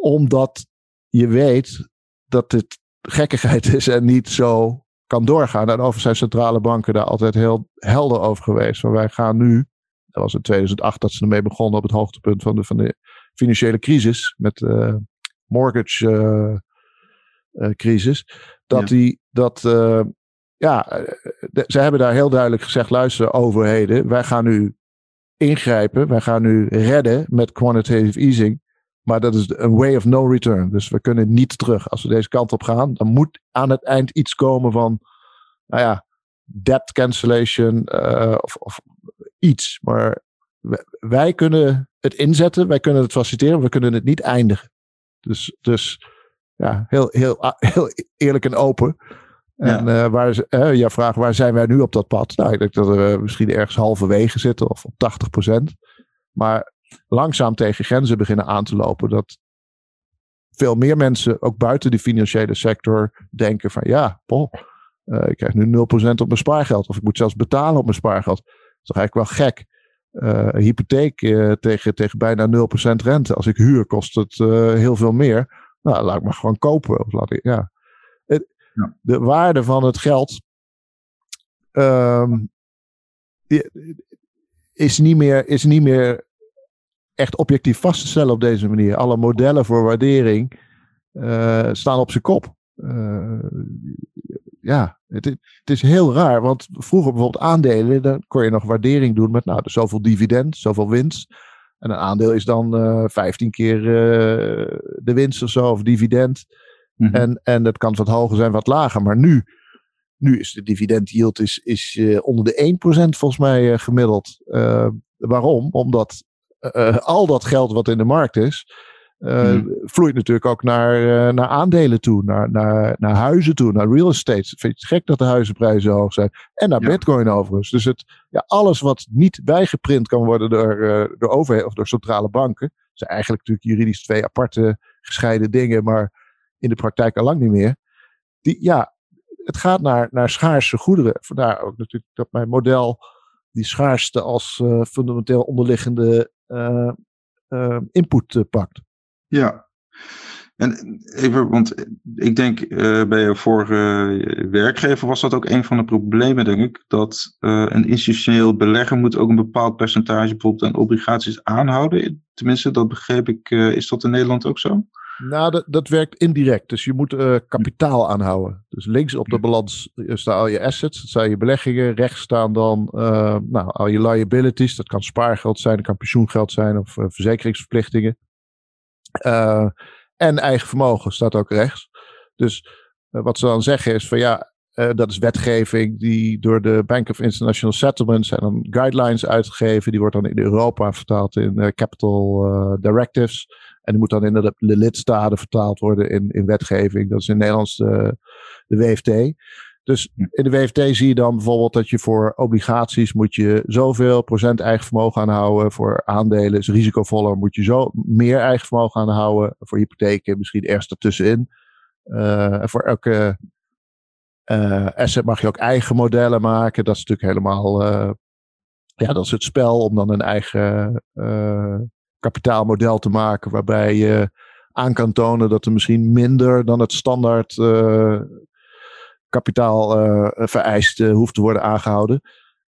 Omdat je weet dat dit gekkigheid is en niet zo kan doorgaan. En over zijn centrale banken daar altijd heel helder over geweest. Maar wij gaan nu dat was in 2008 dat ze ermee begonnen op het hoogtepunt van de, van de financiële crisis. Met uh, mortgage uh, uh, crisis. Dat die, dat, ja, de, ze hebben daar heel duidelijk gezegd, luister overheden, wij gaan nu ingrijpen, wij gaan nu redden met quantitative easing. Maar dat is een way of no return. Dus we kunnen niet terug. Als we deze kant op gaan, dan moet aan het eind iets komen van, nou ja, debt cancellation of, of iets. Maar wij kunnen het inzetten, wij kunnen het faciliteren, we kunnen het niet eindigen. Dus, dus ja, heel, heel, heel eerlijk en open. En ja. uh, waar, uh, jouw vraag, waar zijn wij nu op dat pad? Nou, ik denk dat we misschien ergens halverwege zitten of op 80%. Maar langzaam tegen grenzen beginnen aan te lopen. Dat veel meer mensen, ook buiten de financiële sector, denken van ja, uh, ik krijg nu 0% op mijn spaargeld. Of ik moet zelfs betalen op mijn spaargeld is toch eigenlijk wel gek. Uh, hypotheek uh, tegen, tegen bijna 0% rente. Als ik huur, kost het heel veel meer. Nou, laat ik maar gewoon kopen. Of laat ik, ja. Het, ja. De waarde van het geld ehm, is, niet meer, is niet meer echt objectief vast te stellen op deze manier. Alle modellen voor waardering uh, staan op zijn kop. Uh, ja, het, het, is heel raar. Want vroeger bijvoorbeeld aandelen, dan kon je nog waardering doen met nou, dus zoveel dividend, zoveel winst. En een aandeel is dan uh, 15 keer de winst of zo, of dividend. Mm -hmm. en, en dat kan wat hoger zijn, wat lager. Maar nu, nu is de dividend yield is, is, onder de 1% volgens mij gemiddeld. waarom? Omdat uh, al dat geld wat in de markt is, uh, hmm. vloeit natuurlijk ook naar, uh, naar aandelen toe, naar, naar, naar huizen toe, naar real estate. Vind je het gek dat de huizenprijzen hoog zijn? En naar ja. bitcoin overigens. Dus het, ja, alles wat niet bijgeprint kan worden door, uh, door overheden of door centrale banken, zijn eigenlijk natuurlijk juridisch twee aparte gescheiden dingen, maar in de praktijk al lang niet meer. Die, ja, het gaat naar, naar schaarse goederen. Vandaar ook natuurlijk dat mijn model die schaarste als fundamenteel onderliggende uh, uh, input pakt. Ja, en even, want ik denk bij je vorige werkgever was dat ook een van de problemen, denk ik, dat een institutioneel belegger moet ook een bepaald percentage bijvoorbeeld aan obligaties aanhouden. Tenminste, dat begreep ik. is dat in Nederland ook zo? Nou, dat, dat werkt indirect. Dus je moet uh, kapitaal aanhouden. Dus links op de balans staan al je assets, dat zijn je beleggingen. Rechts staan dan uh, nou, al je liabilities. Dat kan spaargeld zijn, dat kan pensioengeld zijn of uh, verzekeringsverplichtingen. en eigen vermogen staat ook rechts. Dus wat ze dan zeggen is van ja, dat is wetgeving die door de Bank of International Settlements en dan guidelines uitgegeven. Die wordt dan in Europa vertaald in Capital Directives. En die moet dan in de, de lidstaten vertaald worden in, in wetgeving. Dat is in Nederlands de, de WFT. Dus in de WFT zie je dan bijvoorbeeld dat je voor obligaties moet je zoveel procent eigen vermogen aanhouden. Voor aandelen is risicovoller, moet je zo meer eigen vermogen aanhouden. Voor hypotheken misschien eerst ertussenin. Uh, en voor elke asset mag je ook eigen modellen maken. Dat is natuurlijk helemaal, uh, ja, dat is het spel om dan een eigen kapitaalmodel te maken waarbij je aan kan tonen dat er misschien minder dan het standaard kapitaal vereist hoeft te worden aangehouden.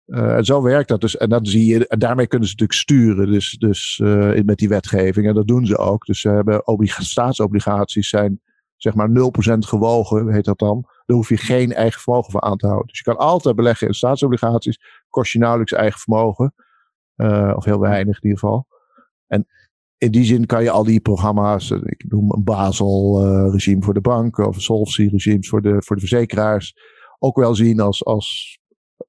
en zo werkt dat dus. En, dan zie je, en daarmee kunnen ze natuurlijk sturen dus, dus, met die wetgeving. En dat doen ze ook. Dus ze hebben staatsobligaties zijn zeg maar 0% gewogen, heet dat dan. Daar hoef je geen eigen vermogen voor aan te houden. Dus je kan altijd beleggen in staatsobligaties. Kost je nauwelijks eigen vermogen. of heel weinig in ieder geval. En in die zin kan je al die programma's, eh, ik noem een Basel-regime uh, voor de bank of Solvency-regimes voor de, voor de verzekeraars, ook wel zien als, als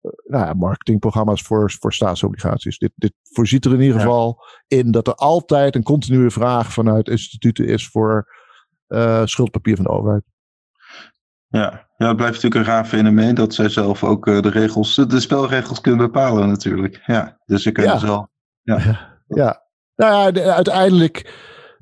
uh, nou ja, marketingprogramma's voor, voor staatsobligaties. Dit, dit voorziet er in ieder geval in dat er altijd een continue vraag vanuit instituten is voor uh, schuldpapier van de overheid. Ja. ja, het blijft natuurlijk een raar fenomeen dat zij zelf ook de regels, de spelregels kunnen bepalen natuurlijk. Ja, dus ze kunnen ja. zelf. Ja. ja, nou ja, uiteindelijk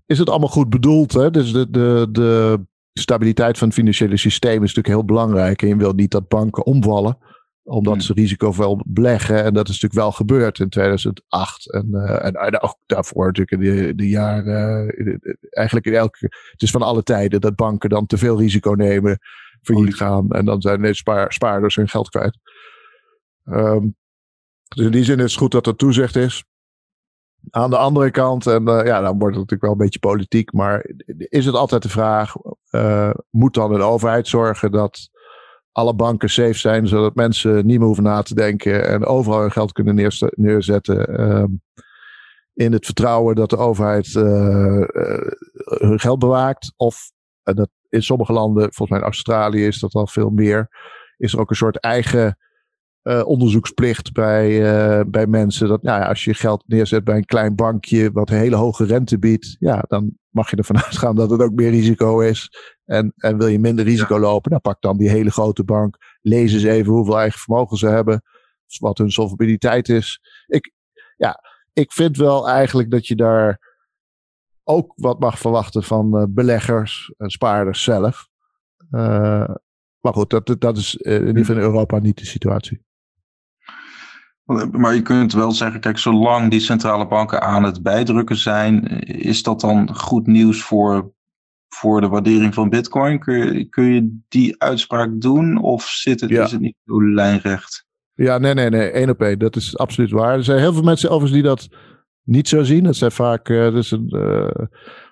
is het allemaal goed bedoeld. Hè? Dus de, de, de stabiliteit van het financiële systeem is natuurlijk heel belangrijk. En je wil niet dat banken omvallen, omdat hmm. ze risicovol beleggen. En dat is natuurlijk wel gebeurd in 2008. En, uh, en, en, ook daarvoor natuurlijk in de, de jaren. Uh, eigenlijk in elke. Het is van alle tijden dat banken dan te veel risico nemen, failliet gaan. En dan zijn spaar, spaarders hun geld kwijt. Um, dus in die zin is het goed dat er toezicht is. Aan de andere kant, en uh, ja, dan wordt het natuurlijk wel een beetje politiek, maar is het altijd de vraag: uh, moet dan een overheid zorgen dat alle banken safe zijn, zodat mensen niet meer hoeven na te denken en overal hun geld kunnen neerzetten? Uh, in het vertrouwen dat de overheid uh, hun geld bewaakt. Of dat in sommige landen, volgens mij in Australië is dat al veel meer, is er ook een soort eigen uh, onderzoeksplicht bij, uh, bij mensen. Dat nou ja, als je geld neerzet bij een klein bankje wat een hele hoge rente biedt, ja, dan mag je ervan (laughs) uitgaan dat het ook meer risico is. En, en wil je minder risico ja. lopen, dan pak dan die hele grote bank. Lees eens even hoeveel eigen vermogen ze hebben, wat hun solvabiliteit is. Ik, ja, ik vind wel eigenlijk dat je daar ook wat mag verwachten van uh, beleggers en spaarders zelf. maar goed, dat, dat is in ieder geval in Europa niet de situatie. Maar je kunt wel zeggen, kijk, zolang die centrale banken aan het bijdrukken zijn, is dat dan goed nieuws voor, voor de waardering van Bitcoin? Kun je, kun je die uitspraak doen of zit het, ja. is het niet zo lijnrecht? Ja, nee, nee, nee. één op één. Dat is absoluut waar. Er zijn heel veel mensen overigens die dat niet zo zien. Dat zijn vaak, uh, dat is een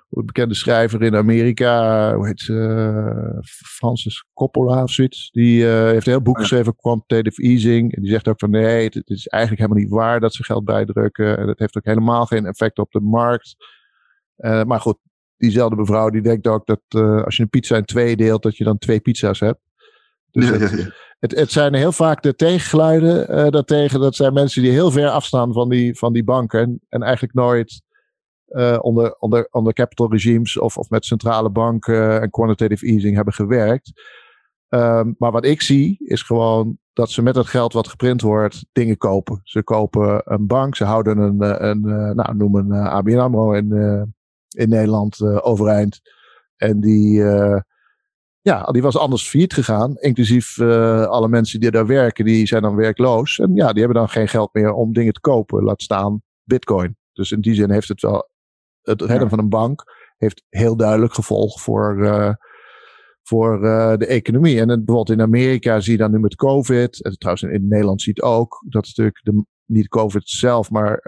bekende schrijver in Amerika, hoe heet ze, Francis Coppola of zoiets. Die heeft een heel boek geschreven, Quantitative Easing. En die zegt ook van nee, het, het, is eigenlijk helemaal niet waar dat ze geld bijdrukken. En het heeft ook helemaal geen effect op de markt. maar goed, diezelfde mevrouw die denkt ook dat als je een pizza in twee deelt, dat je dan twee pizza's hebt. Dus ja, ja, ja. Het, het, zijn heel vaak de tegengeluiden uh, daartegen. Dat zijn mensen die heel ver afstaan van die, van die banken. En, en eigenlijk nooit uh, onder, onder, onder capital regimes of, of met centrale banken en quantitative easing hebben gewerkt. Um, maar wat ik zie is gewoon dat ze met het geld wat geprint wordt dingen kopen. Ze kopen een bank, ze houden een, een, een nou, noem een ABN AMRO in, in Nederland overeind. En die, ja, die was anders failliet gegaan. Inclusief uh, alle mensen die daar werken, die zijn dan werkloos. En ja, die hebben dan geen geld meer om dingen te kopen. Laat staan bitcoin. Dus in die zin heeft het wel. Het redden ja. van een bank heeft heel duidelijk gevolg voor, uh, voor uh, de economie. En bijvoorbeeld in Amerika zie je dan nu met COVID. En trouwens in Nederland zie je het ook. Dat is natuurlijk de, niet COVID zelf, maar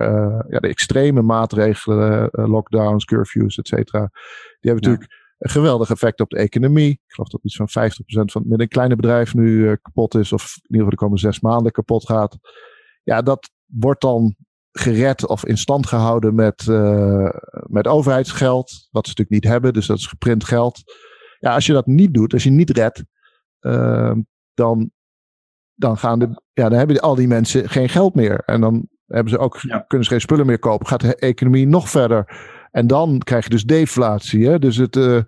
ja, de extreme maatregelen, lockdowns, curfews, et cetera. Die hebben ja. natuurlijk een geweldig effect op de economie. Ik geloof dat iets van 50% van met een kleine bedrijf nu uh, kapot is, of in ieder geval de komende zes maanden kapot gaat. Ja, dat wordt dan gered of in stand gehouden met, uh, met overheidsgeld, wat ze natuurlijk niet hebben, dus dat is geprint geld. Ja, als je dat niet doet, als je niet redt, uh, dan, dan, gaan de, ja, dan hebben al die mensen geen geld meer. En dan hebben ze ook, ja. kunnen ze geen spullen meer kopen. Gaat de economie nog verder en dan krijg je dus deflatie. Hè? Dus het, uh,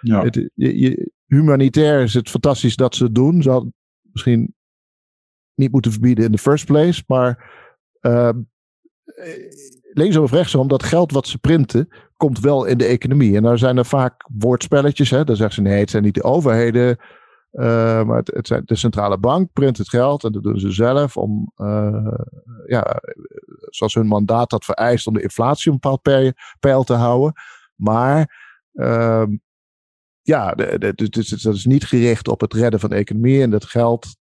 ja. het je, je, humanitair is het fantastisch dat ze het doen. Ze hadden misschien niet moeten verbieden in the first place. Maar uh, linksom of rechtsom, dat geld wat ze printen, komt wel in de economie. En daar zijn er vaak woordspelletjes. Hè? Dan zeggen ze nee, het zijn niet de overheden. Uh, maar het, het, zijn, de centrale bank print het geld en dat doen ze zelf om, uh, ja, zoals hun mandaat dat vereist, om de inflatie een bepaald peil te houden. Maar uh, ja, dus dat is niet gericht op het redden van de economie en dat geld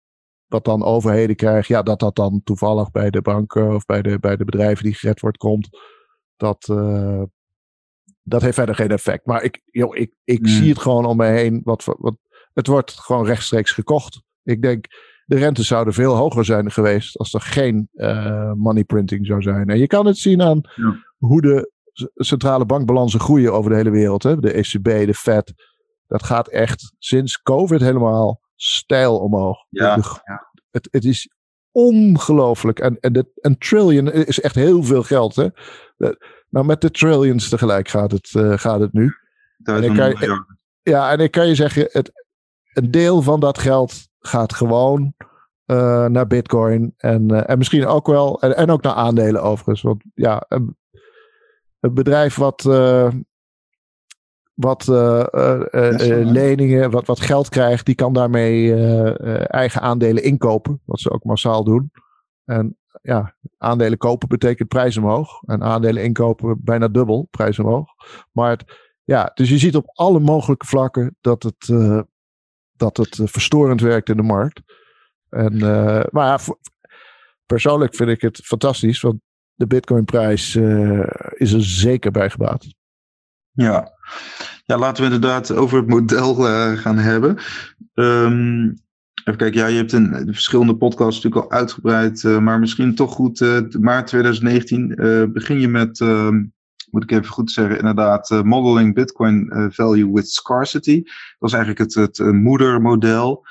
wat dan overheden krijgen, ja, dat dat dan toevallig bij de banken of bij de, bij de bedrijven die gered wordt komt, dat, uh, dat heeft verder geen effect. Maar ik, joh, ik, ik mm. zie het gewoon om me heen, wat, wat het wordt gewoon rechtstreeks gekocht. Ik denk, de rentes zouden veel hoger zijn geweest als er geen uh, money printing zou zijn. En je kan het zien aan ja. hoe de centrale bankbalansen groeien over de hele wereld. Hè? De ECB, de Fed. Dat gaat echt sinds COVID helemaal stijl omhoog. Ja. De, het, het is ongelooflijk. En, en de, een trillion is echt heel veel geld. Hè? De, nou, met de trillions tegelijk gaat het, uh, gaat het nu. En kan je, ja, en ik kan je zeggen, het, een deel van dat geld gaat gewoon uh, naar Bitcoin. En, uh, en misschien ook wel. En, en, ook naar aandelen overigens. Want ja, een, een bedrijf wat. Uh, wat leningen, wat, wat geld krijgt, die kan daarmee eigen aandelen inkopen. Wat ze ook massaal doen. En ja, aandelen kopen betekent prijs omhoog. En aandelen inkopen bijna dubbel, prijs omhoog. Maar het, ja, dus je ziet op alle mogelijke vlakken dat het, dat het uh, verstorend werkt in de markt. En, uh, maar persoonlijk vind ik het fantastisch, want de Bitcoin-prijs uh, is er zeker bij gebaat. Ja. ja, laten we inderdaad over het model gaan hebben. Um, even kijken, ja, je hebt in de verschillende podcasts natuurlijk al uitgebreid, maar misschien toch goed, maart 2019 begin je met ehm, moet ik even goed zeggen, inderdaad, uh, modeling Bitcoin uh, value with scarcity. Dat is eigenlijk het, het uh, moedermodel.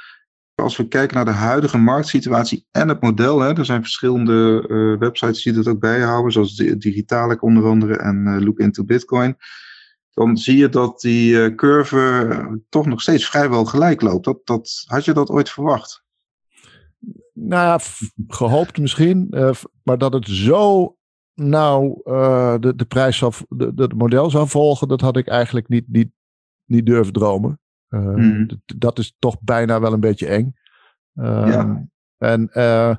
Als we kijken naar de huidige marktsituatie en het model, hè, er zijn verschillende websites die dat ook bijhouden, zoals Digitalic onder andere en Look into Bitcoin. Dan zie je dat die curve toch nog steeds vrijwel gelijk loopt. Dat, dat, had je dat ooit verwacht? Nou gehoopt misschien. maar dat het zo nou uh, de, de prijs zou, de, de, model zou volgen, dat had ik eigenlijk niet, niet, niet durven dromen. Uh, mm. Dat is toch bijna wel een beetje eng. Uh, ja. En uh,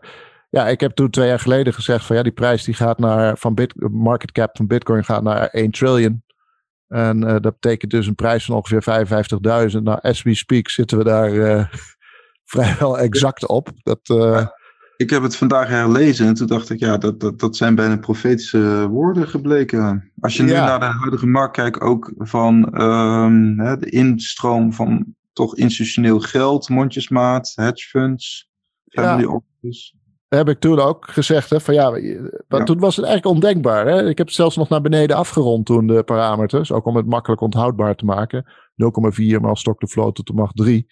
ja, ik heb toen twee jaar geleden gezegd van ja, die prijs die gaat naar, van bit, market cap van bitcoin gaat naar 1 trillion. En dat betekent dus een prijs van ongeveer 55.000. Nou, as we speak zitten we daar (laughs) vrijwel exact op. Dat, ik heb het vandaag herlezen en toen dacht ik, ja, dat, dat, dat zijn bijna profetische woorden gebleken. Als je nu naar de huidige markt kijkt, ook van um, hè, de instroom van toch institutioneel geld, mondjesmaat, hedge funds, family ja. office. Heb ik toen ook gezegd, hè, van ja, maar toen was het eigenlijk ondenkbaar. Hè? Ik heb het zelfs nog naar beneden afgerond toen de parameters, ook om het makkelijk onthoudbaar te maken. 0,4 maal stok de flow tot de macht 3.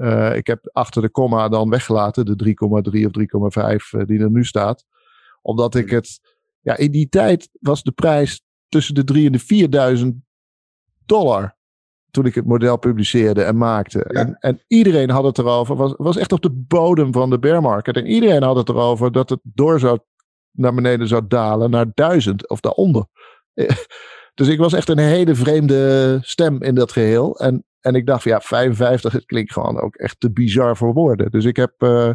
Uh, ik heb achter de komma dan weggelaten, de 3,3 of 3,5 uh, die er nu staat. Omdat ik het, ja, in die tijd was de prijs tussen de 3 en de 4000 dollar. Toen ik het model publiceerde en maakte. Ja. En, en iedereen had het erover, was, was echt op de bodem van de bear market. En iedereen had het erover dat het door zou naar beneden zou dalen naar 1000 of daaronder. (laughs) Dus ik was echt een hele vreemde stem in dat geheel. En, en ik dacht van ja, 55, het klinkt gewoon ook echt te bizar voor woorden. Dus ik heb. Uh,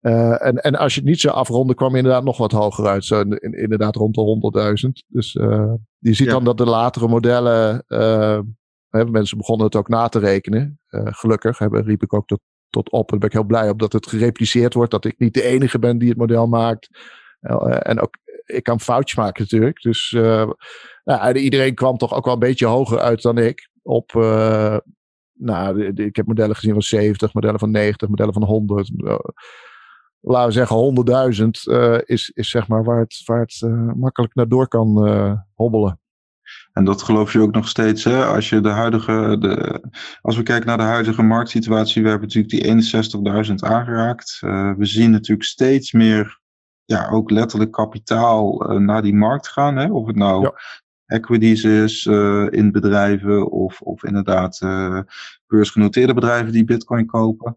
uh, en, en als je het niet zou afronden, kwam je inderdaad nog wat hoger uit. Zo in, inderdaad rond de 100.000. Dus uh, je ziet ja. dan dat de latere modellen. Hè, mensen begonnen het ook na te rekenen. gelukkig hebben, riep ik ook tot, tot op. En daar ben ik heel blij op dat het gerepliceerd wordt. Dat ik niet de enige ben die het model maakt. en ook ik kan foutjes maken natuurlijk. Dus uh, nou, iedereen kwam toch ook wel een beetje hoger uit dan ik. Op, uh, nou, ik heb modellen gezien van 70, modellen van 90, modellen van 100. Uh, laten we zeggen 100.000 uh, is, is zeg maar waar het, waar het uh, makkelijk naar door kan hobbelen. En dat geloof je ook nog steeds, hè? Als, je de huidige, de, als we kijken naar de huidige marktsituatie, we hebben natuurlijk die 61.000 aangeraakt. Uh, we zien natuurlijk steeds meer ja, ook letterlijk kapitaal uh, naar die markt gaan. Hè? Of het nou ja. Equities is uh, in bedrijven of, of inderdaad uh, beursgenoteerde bedrijven die bitcoin kopen.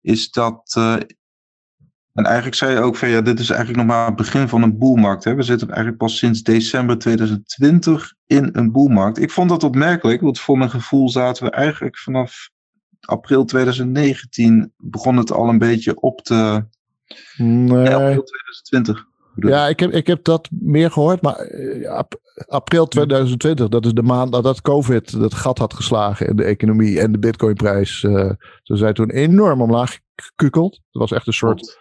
Is dat. en eigenlijk zei je ook van ja, dit is eigenlijk nog maar het begin van een boelmarkt. Hè? We zitten eigenlijk pas sinds december 2020 in een boelmarkt. Ik vond dat opmerkelijk, want voor mijn gevoel zaten we eigenlijk vanaf april 2019 begon het al een beetje op te, Nee. april 2020. Ja, ik heb, ik heb dat meer gehoord, maar uh, april 2020, dat is de maand nadat COVID dat gat had geslagen in de economie en de bitcoinprijs. Uh, ze zijn toen enorm omlaag gekukeld. Het was echt een soort,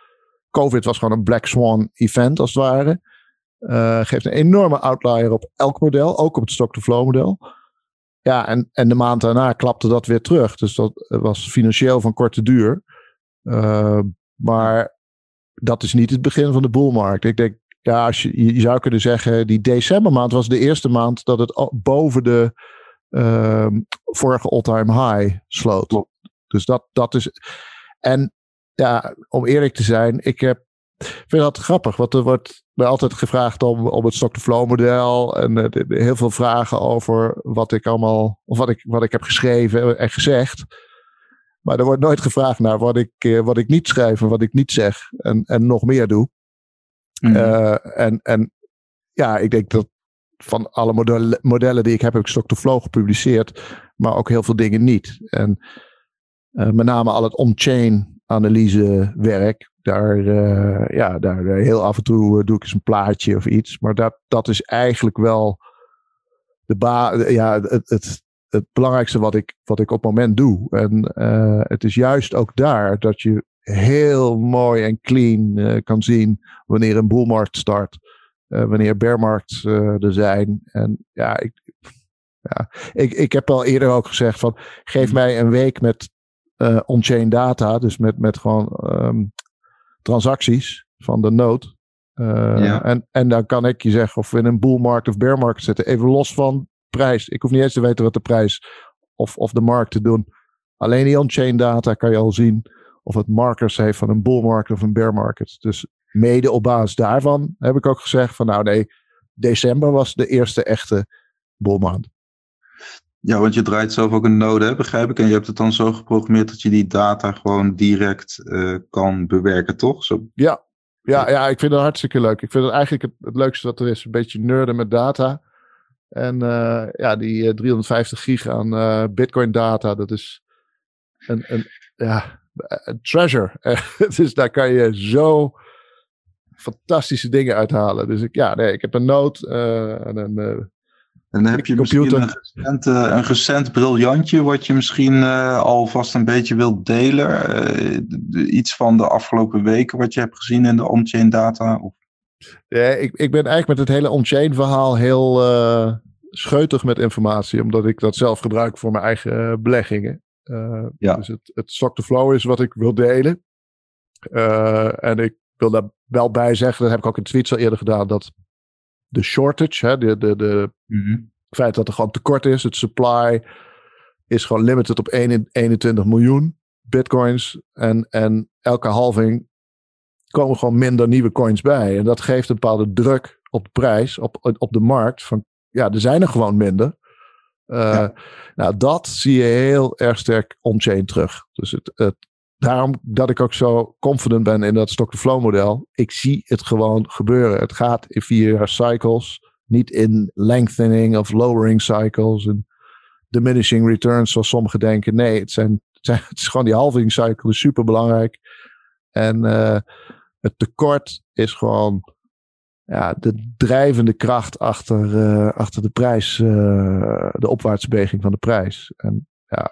COVID was gewoon een black swan event als het ware. Uh, geeft een enorme outlier op elk model, ook op het stock-to-flow model. Ja, en, en de maand daarna klapte dat weer terug. Dus dat was financieel van korte duur. maar dat is niet het begin van de boelmarkt. Ik denk, ja, als je, je zou kunnen zeggen, die decembermaand was de eerste maand dat het boven de uh, vorige all-time high sloot. Dus dat, dat is. En ja, om eerlijk te zijn, ik heb, vind dat grappig, want er wordt mij altijd gevraagd om, om het stock-to-flow model en uh, de, heel veel vragen over wat ik allemaal, of wat ik, wat ik heb geschreven en gezegd. Maar er wordt nooit gevraagd naar wat ik, uh, wat ik niet schrijf en wat ik niet zeg. En, en nog meer doe. Mm-hmm. Uh, en, en ja, ik denk dat van alle modellen, modellen die ik heb, heb ik Stock-to-Flow gepubliceerd. Maar ook heel veel dingen niet. En uh, met name al het on-chain analyse werk. Daar, ja, daar heel af en toe doe ik eens een plaatje of iets. Maar dat, dat is eigenlijk wel de ba ja, het, het, het belangrijkste wat ik, wat ik op het moment doe. En uh, het is juist ook daar dat je heel mooi en clean uh, kan zien wanneer een boelmarkt start. Uh, wanneer bearmarkt er zijn. En ja, ik, ja ik, ik heb al eerder ook gezegd van geef mij een week met on-chain data. Dus met, met gewoon um, transacties van de. Ja. en, en dan kan ik je zeggen of we in een boelmarkt of bearmarkt zitten. Even los van prijs. Ik hoef niet eens te weten wat de prijs of, of de markt te doen. Alleen die on-chain data kan je al zien of het markers heeft van een bull market of een bear market. Dus mede op basis daarvan heb ik ook gezegd van nou nee, december was de eerste echte bullmaand. Ja, want je draait zelf ook een node, hè, begrijp ik. En je hebt het dan zo geprogrammeerd dat je die data gewoon direct uh, kan bewerken, toch? Zo... Ja. Ja, ja, ik vind het hartstikke leuk. Ik vind het eigenlijk het, het leukste wat er is. Een beetje nerden met data. En uh, ja, die uh, 350 gig aan uh, Bitcoin data, dat is een, een, ja, een treasure. (laughs) dus daar kan je zo fantastische dingen uithalen. Dus ik, ja, nee, ik heb een note en een, En dan heb je misschien een recent, een recent briljantje wat je misschien uh, alvast een beetje wilt delen. Uh, iets van de afgelopen weken wat je hebt gezien in de on-chain data? Of? Ja, ik, ik ben eigenlijk met het hele on-chain verhaal heel uh, scheutig met informatie. Omdat ik dat zelf gebruik voor mijn eigen beleggingen. ja. Dus het, het stock-to-flow is wat ik wil delen. en ik wil daar wel bij zeggen, dat heb ik ook in tweets al eerder gedaan, dat de shortage, hè, de, de, de mhm. feit dat er gewoon tekort is, het supply is gewoon limited op 21 miljoen bitcoins. En, en elke halving komen gewoon minder nieuwe coins bij. En dat geeft een bepaalde druk op de prijs, op, op de markt. Van ja, er zijn er gewoon minder. Uh, Nou, dat zie je heel erg sterk on-chain terug. Dus het, het, daarom dat ik ook zo confident ben in dat stock-to-flow model. Ik zie het gewoon gebeuren. Het gaat in vier jaar cycles, niet in lengthening of lowering cycles en diminishing returns zoals sommigen denken. Nee, het, zijn, het, (laughs) zijn, het is gewoon die halving cycle is super belangrijk. En uh, het tekort is gewoon ja, de drijvende kracht achter, uh, achter de prijs, uh, de opwaartsbeweging van de prijs. En ja,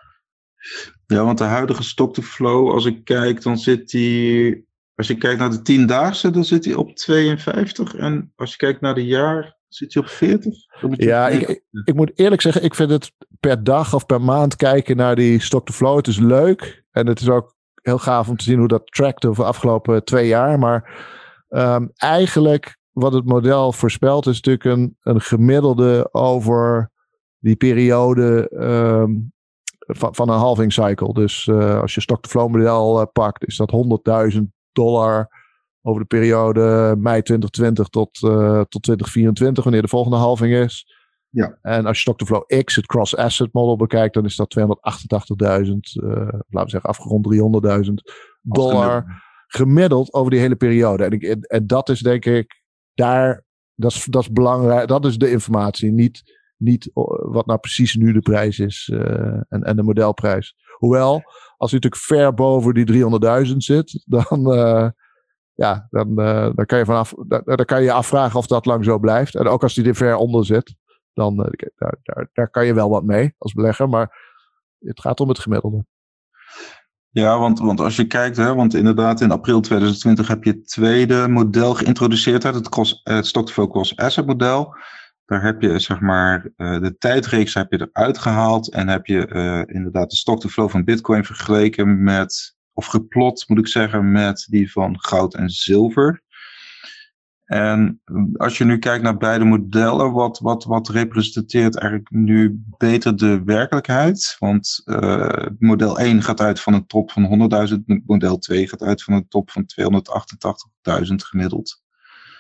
ja, want de huidige stock to flow, als ik kijk, dan zit die. Als je kijkt naar de tiendaagse, dan zit hij op 52. En als je kijkt naar de jaar, zit hij op 40. Ja, ik, ik, moet eerlijk zeggen, ik vind het per dag of per maand kijken naar die stock to flow. Het is leuk. En het is ook heel gaaf om te zien hoe dat trackt over de afgelopen twee jaar. Maar um, eigenlijk wat het model voorspelt, is natuurlijk een, een gemiddelde over die periode um, van, van een halving cycle. Dus uh, als je stock-to-flow model uh, pakt, is dat 100.000 dollar over de periode mei 2020 tot, uh, tot 2024, wanneer de volgende halving is. Ja. En als je stock-to-flow X, het cross-asset model, bekijkt, dan is dat 288.000, laten we zeggen afgerond 300.000 dollar gemiddeld over die hele periode. En, ik, en dat is denk ik daar, dat is, dat is belangrijk, dat is de informatie. Niet niet wat nou precies nu de prijs is uh, en, en de modelprijs. Hoewel, als u natuurlijk ver boven die 300.000 zit, dan, uh, ja, dan, uh, dan, kan je vanaf, dan, dan, kan je afvragen of dat lang zo blijft. En ook als die er ver onder zit, dan daar, daar, daar kan je wel wat mee als belegger. Maar het gaat om het gemiddelde. Ja, want, want als je kijkt, hè, want inderdaad in april 2020 heb je het tweede model geïntroduceerd, het, cross, het stock-to-flow asset model. Daar heb je zeg maar uh, de tijdreeks heb je eruit gehaald en heb je inderdaad de stock to flow van Bitcoin vergeleken met, of geplot moet ik zeggen, met die van goud en zilver. En als je nu kijkt naar beide modellen, wat, wat, wat representeert eigenlijk nu beter de werkelijkheid? Want uh, model 1 gaat uit van een top van 100.000, model 2 gaat uit van een top van 288.000 gemiddeld.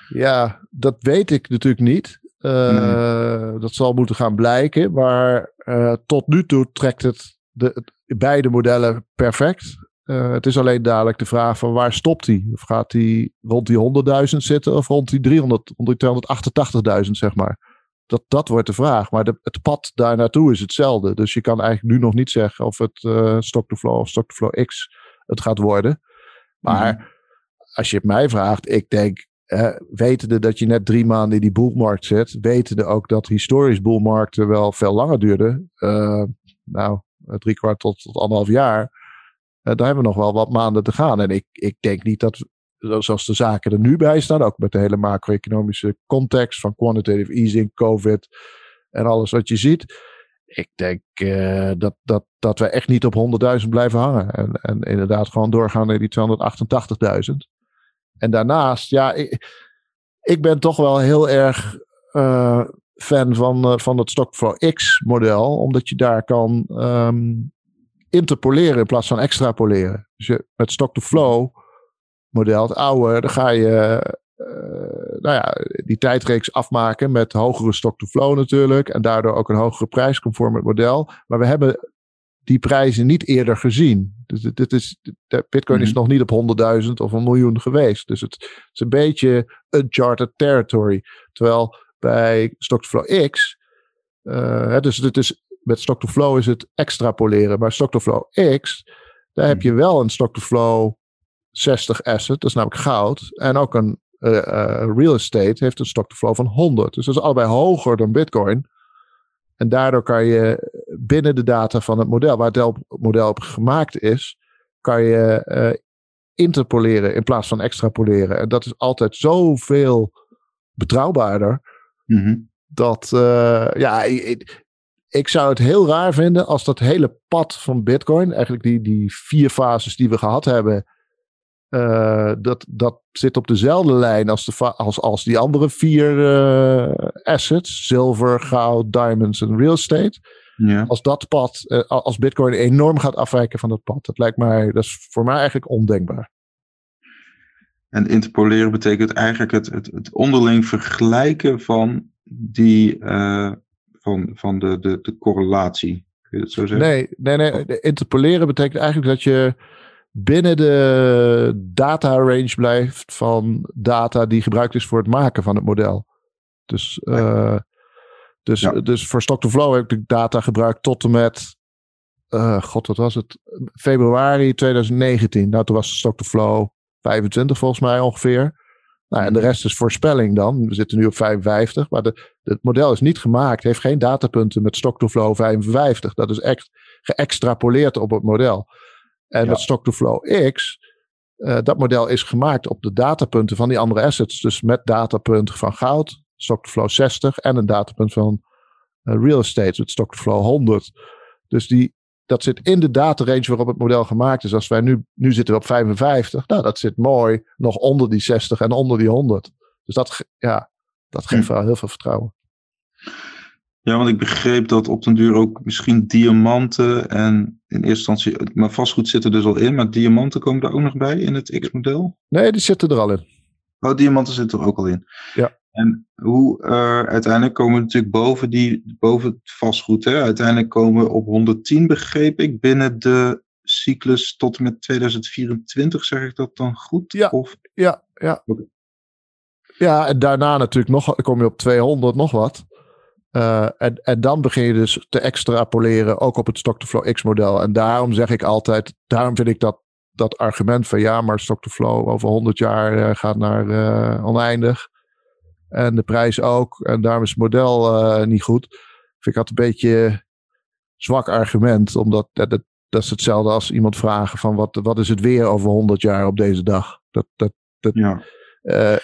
Ja, dat weet ik natuurlijk niet. Uh, Dat zal moeten gaan blijken. Maar uh, tot nu toe trekt het de, beide modellen perfect. Uh, het is alleen dadelijk de vraag van waar stopt hij? Of gaat hij rond die 100.000 zitten of rond die 300, rond die 288.000 zeg maar? Dat, dat wordt de vraag. Maar de, het pad daar naartoe is hetzelfde. Dus je kan eigenlijk nu nog niet zeggen of het stock-to-flow of stock-to-flow X het gaat worden. Maar mm. als je het mij vraagt, ik denk uh, wetende dat je net drie maanden in die boelmarkt zit, wetende ook dat historisch boelmarkten wel veel langer duurden, uh, nou, drie kwart tot, tot anderhalf jaar, daar hebben we nog wel wat maanden te gaan. En ik, ik denk niet dat, zoals de zaken er nu bij staan, ook met de hele macro-economische context van quantitative easing, COVID en alles wat je ziet, ik denk uh, dat, dat, dat we echt niet op 100.000 blijven hangen. En, en inderdaad gewoon doorgaan naar die 288.000. En daarnaast, ja, ik, ik ben toch wel heel erg uh, fan van, van het Stockflow X model, omdat je daar kan um, interpoleren in plaats van extrapoleren. Dus je, met Stock-to-Flow model, het oude, dan ga je uh, nou ja, die tijdreeks afmaken met hogere stock-to-flow natuurlijk. En daardoor ook een hogere prijs conform het model. Maar we hebben die prijzen niet eerder gezien. Dus dit is, de Bitcoin is mhm. nog niet op 100.000 of een miljoen geweest. Dus het, is een beetje uncharted territory. Terwijl bij Stock-to-Flow X, uh, dus het is, met Stock-to-Flow is het extrapoleren. Maar Stock-to-Flow X, daar heb mhm. je wel een Stock-to-Flow 60 asset, dat is namelijk goud. En ook een uh, uh, real estate heeft een stock-to-flow van 100. Dus dat is allebei hoger dan Bitcoin. En daardoor kan je binnen de data van het model, waar het model op gemaakt is, kan je uh, interpoleren in plaats van extrapoleren. En dat is altijd zoveel betrouwbaarder. Mm Dat, uh, ja, ik, ik, zou het heel raar vinden als dat hele pad van Bitcoin, eigenlijk die, die vier fases die we gehad hebben, uh, dat, dat zit op dezelfde lijn als, de, als, als die andere vier uh, assets: zilver, goud, diamonds en real estate. Ja. Als dat pad, uh, als Bitcoin enorm gaat afwijken van dat pad, dat lijkt mij, dat is voor mij eigenlijk ondenkbaar. En interpoleren betekent eigenlijk het, het, het onderling vergelijken van die van, van de, de, de correlatie. Kun je dat zo zeggen? Nee, nee, nee. Interpoleren betekent eigenlijk dat je binnen de data range blijft van data die gebruikt is voor het maken van het model. Dus, uh, dus, ja. dus voor Stock to Flow heb ik data gebruikt tot en met, uh, god wat was het, februari 2019. Nou toen was Stock to Flow 25 volgens mij ongeveer. Nou, en de rest is voorspelling dan. We zitten nu op 55, maar de, het model is niet gemaakt, heeft geen datapunten met Stock to Flow 55. Dat is echt geëxtrapoleerd op het model. En ja. met Stock to Flow X, uh, dat model is gemaakt op de datapunten van die andere assets. Dus met datapunt van goud, Stock to Flow 60 en een datapunt van uh, real estate met Stock to Flow 100. Dus die, dat zit in de data range waarop het model gemaakt is. Als wij nu, nu zitten we op 55, nou dat zit mooi nog onder die 60 en onder die 100. Dus dat, ja, dat geeft wel heel veel vertrouwen. Ja, want ik begreep dat op den duur ook misschien diamanten en in eerste instantie, maar vastgoed zit er dus al in, maar diamanten komen er ook nog bij in het X-model? Nee, die zitten er al in. Oh, diamanten zitten er ook al in. Ja. En hoe uh, uiteindelijk komen we natuurlijk boven, die, boven het vastgoed. Hè? Uiteindelijk komen we op 110, begreep ik, binnen de cyclus tot en met 2024. Zeg ik dat dan goed? Ja, of? ja, ja. Okay. Ja, en daarna natuurlijk nog, kom je op 200, nog wat. Uh, en, en dan begin je dus te extrapoleren, ook op het Stock-to-Flow X-model. En daarom zeg ik altijd, daarom vind ik dat, dat argument van ja, maar Stock-to-Flow over 100 jaar uh, gaat naar uh, oneindig. En de prijs ook. En daarom is het model niet goed. Vind ik dat een beetje zwak argument, omdat dat, dat, dat is hetzelfde als iemand vragen van wat, wat is het weer over 100 jaar op deze dag. Dat, dat, dat, ja. Uh,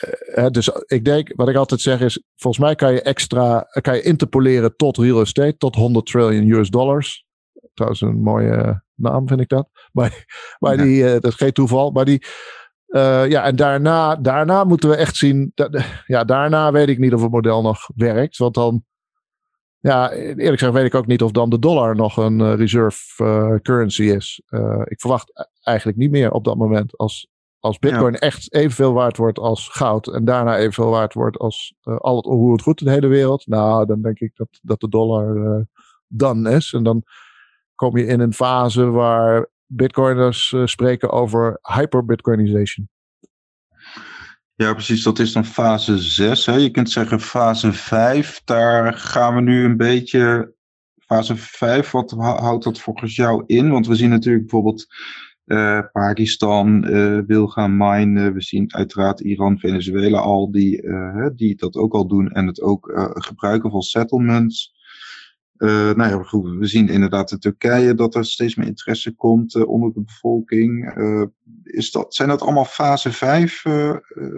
dus ik denk, wat ik altijd zeg is, volgens mij kan je extra, kan je interpoleren tot real estate, tot 100 trillion US dollars. Trouwens een mooie naam vind ik dat. (laughs) Maar, maar Ja. die, uh, dat is geen toeval, maar die, uh, ja, en daarna, daarna moeten we echt zien, dat, (laughs) ja, daarna weet ik niet of het model nog werkt, want dan, ja, eerlijk gezegd weet ik ook niet of dan de dollar nog een reserve currency is. ik verwacht eigenlijk niet meer op dat moment als, als Bitcoin ja. echt evenveel waard wordt als goud en daarna evenveel waard wordt als uh, al het hoe het goed in de hele wereld, nou, dan denk ik dat, dat de dollar uh, dan is. En dan kom je in een fase waar Bitcoiners uh, spreken over hyper-Bitcoinization. Ja, precies. Dat is dan fase 6. Hè? Je kunt zeggen fase 5. Daar gaan we nu een beetje. Fase 5, wat houdt dat volgens jou in? Want we zien natuurlijk bijvoorbeeld Pakistan uh, wil gaan minen. We zien uiteraard Iran, Venezuela al die, uh, die dat ook al doen en het ook gebruiken voor settlements. Nou ja, goed, we zien inderdaad in Turkije dat er steeds meer interesse komt onder de bevolking. is dat, zijn dat allemaal fase 5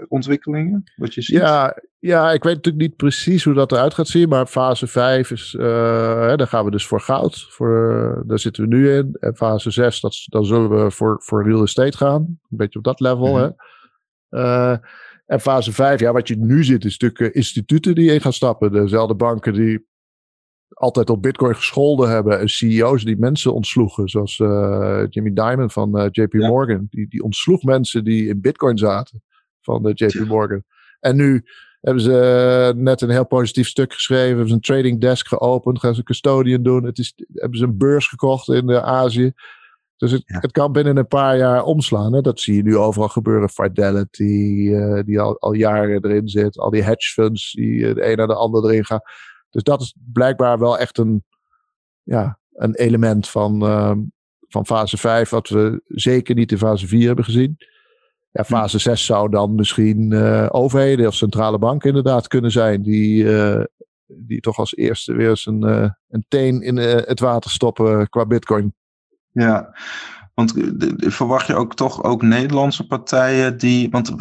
ontwikkelingen? Wat je ziet? Ja, ja, ik weet natuurlijk niet precies hoe dat eruit gaat zien, maar fase 5 is, uh, hè, daar gaan we dus voor goud. Voor, daar zitten we nu in. En fase 6, dat, dan zullen we voor, voor real estate gaan. Een beetje op dat level. Mm-hmm. Hè. Uh, en fase 5, ja, wat je nu ziet, is natuurlijk instituten die in gaan stappen. Dezelfde banken die altijd op Bitcoin gescholden hebben. En CEO's die mensen ontsloegen. Zoals Jimmy Dimon van JP ja. Morgan. Die, die ontsloeg mensen die in Bitcoin zaten van JP ja. Morgan. En nu hebben ze net een heel positief stuk geschreven. Hebben ze een trading desk geopend. Gaan ze custodian doen. Het is, hebben ze een beurs gekocht in uh, Azië. Dus het, ja. het, kan binnen een paar jaar omslaan. Hè? Dat zie je nu overal gebeuren. Fidelity, uh, die al, al, jaren erin zit. Al die hedge funds die uh, de een naar de ander erin gaan. Dus dat is blijkbaar wel echt een, ja, een element van, van fase 5. Wat we zeker niet in fase 4 hebben gezien. Ja, fase 6 zou dan misschien uh, overheden of centrale banken inderdaad kunnen zijn die, uh, die toch als eerste weer eens een, een teen in het water stoppen qua bitcoin. Ja, want verwacht je ook toch ook Nederlandse partijen die. Want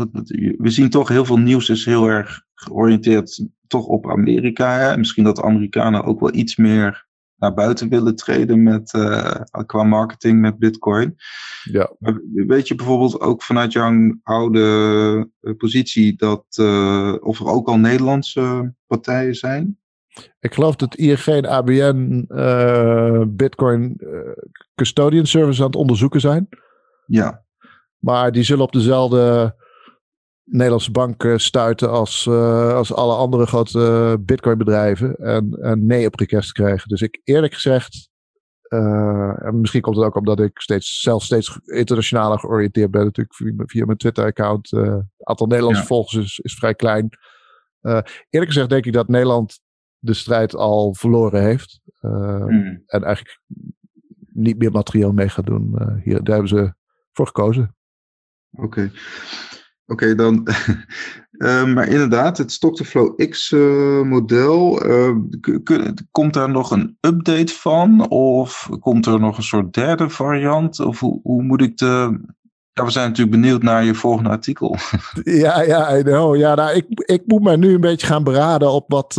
we zien toch heel veel nieuws is heel erg georiënteerd toch op Amerika. Hè? Misschien dat de Amerikanen ook wel iets meer naar buiten willen treden met, uh, qua marketing met Bitcoin. Ja. Weet je bijvoorbeeld ook vanuit jouw oude eh, positie dat uh, of er ook al Nederlandse partijen zijn? Ik geloof dat ING en ABN Bitcoin custodian service aan het onderzoeken zijn. Ja. Maar die zullen op dezelfde Nederlandse bank stuiten als, uh, als alle andere grote bitcoin bedrijven. En, en nee op request krijgen. Dus ik eerlijk gezegd, uh, en misschien komt het ook omdat ik steeds, zelf steeds internationaler georiënteerd ben. Natuurlijk via, via mijn Twitter account. Uh, het aantal Nederlandse ja. volgers is, is vrij klein. eerlijk gezegd denk ik dat Nederland de strijd al verloren heeft. Mm. En eigenlijk niet meer materieel mee gaat doen. hier, daar hebben ze voor gekozen. Oké. Okay. Oké, dan. uh, (laughs) maar inderdaad, het Stock-to-Flow X-model. Uh, uh, komt daar nog een update van? Of komt er nog een soort derde variant? Of hoe, hoe moet ik de. Ja, we zijn natuurlijk benieuwd naar je volgende artikel. (laughs) Ja, ja, I know. Ja, nou, ik, ik moet mij nu een beetje gaan beraden op wat,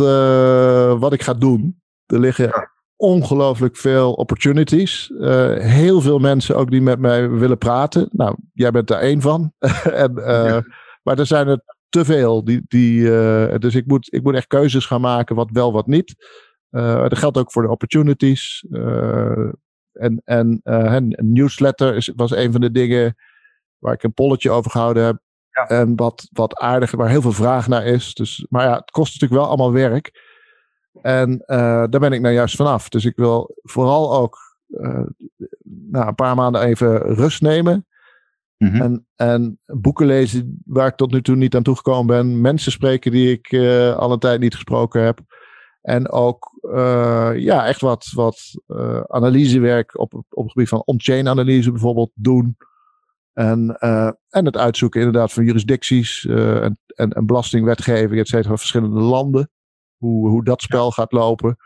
wat ik ga doen. Er liggen ja ongelooflijk veel opportunities. Uh, heel veel mensen ook die met mij willen praten. Nou, jij bent daar één van. (laughs) en, uh, ja. Maar er zijn er te veel. Die, die, uh, dus ik moet, ik moet echt keuzes gaan maken, wat wel, wat niet. dat geldt ook voor de opportunities. en en een newsletter is, was een van de dingen waar ik een polletje over gehouden heb. Ja. En wat, wat aardig, waar heel veel vraag naar is. Dus, maar ja, het kost natuurlijk wel allemaal werk. En uh, daar ben ik nou juist vanaf. Dus ik wil vooral ook uh, nou, een paar maanden even rust nemen. Mm -hmm. en, en boeken lezen waar ik tot nu toe niet aan toegekomen ben. Mensen spreken die ik uh, al een tijd niet gesproken heb. En ook ja, echt wat, wat analysewerk op, op het gebied van on-chain analyse bijvoorbeeld doen. En, en het uitzoeken inderdaad van jurisdicties en, en, en belastingwetgeving, et cetera, van verschillende landen hoe, hoe dat spel gaat lopen.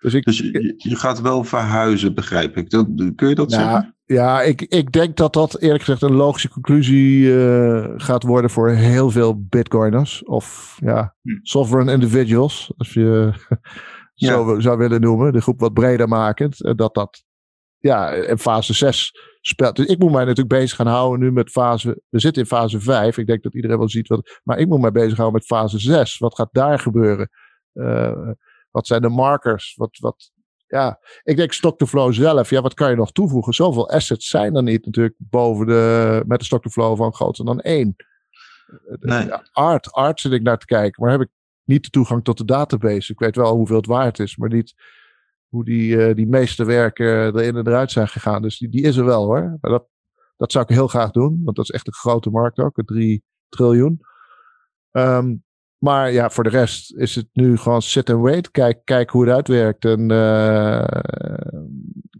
Dus, ik, dus je, je, gaat wel verhuizen, begrijp ik. Dat, kun je dat ja, zeggen? Ja, ik, ik denk dat dat eerlijk gezegd een logische conclusie uh, gaat worden voor heel veel bitcoiners. Of ja, hm. sovereign individuals, als je (laughs) ja. zo zou willen noemen. De groep wat breder makend. Dat dat ja, in fase 6 speelt. Dus ik moet mij natuurlijk bezig gaan houden nu met fase. We zitten in fase 5. Ik denk dat iedereen wel ziet wat. Maar ik moet mij bezig houden met fase 6. Wat gaat daar gebeuren? Uh, wat zijn de markers? Wat, wat, ja, ik denk stock to flow zelf. Ja, wat kan je nog toevoegen? Zoveel assets zijn er niet natuurlijk boven de, met de stock to flow van groter dan één. Nee. Ja, art, art zit ik naar te kijken, maar heb ik niet de toegang tot de database. Ik weet wel hoeveel het waard is, maar niet hoe die, uh, die meeste werken erin en eruit zijn gegaan. Dus die, die is er wel hoor. Maar dat, dat zou ik heel graag doen, want dat is echt een grote markt ook, 3 triljoen. Um, maar ja, voor de rest is het nu gewoon sit and wait. Kijk, kijk hoe het uitwerkt. En uh,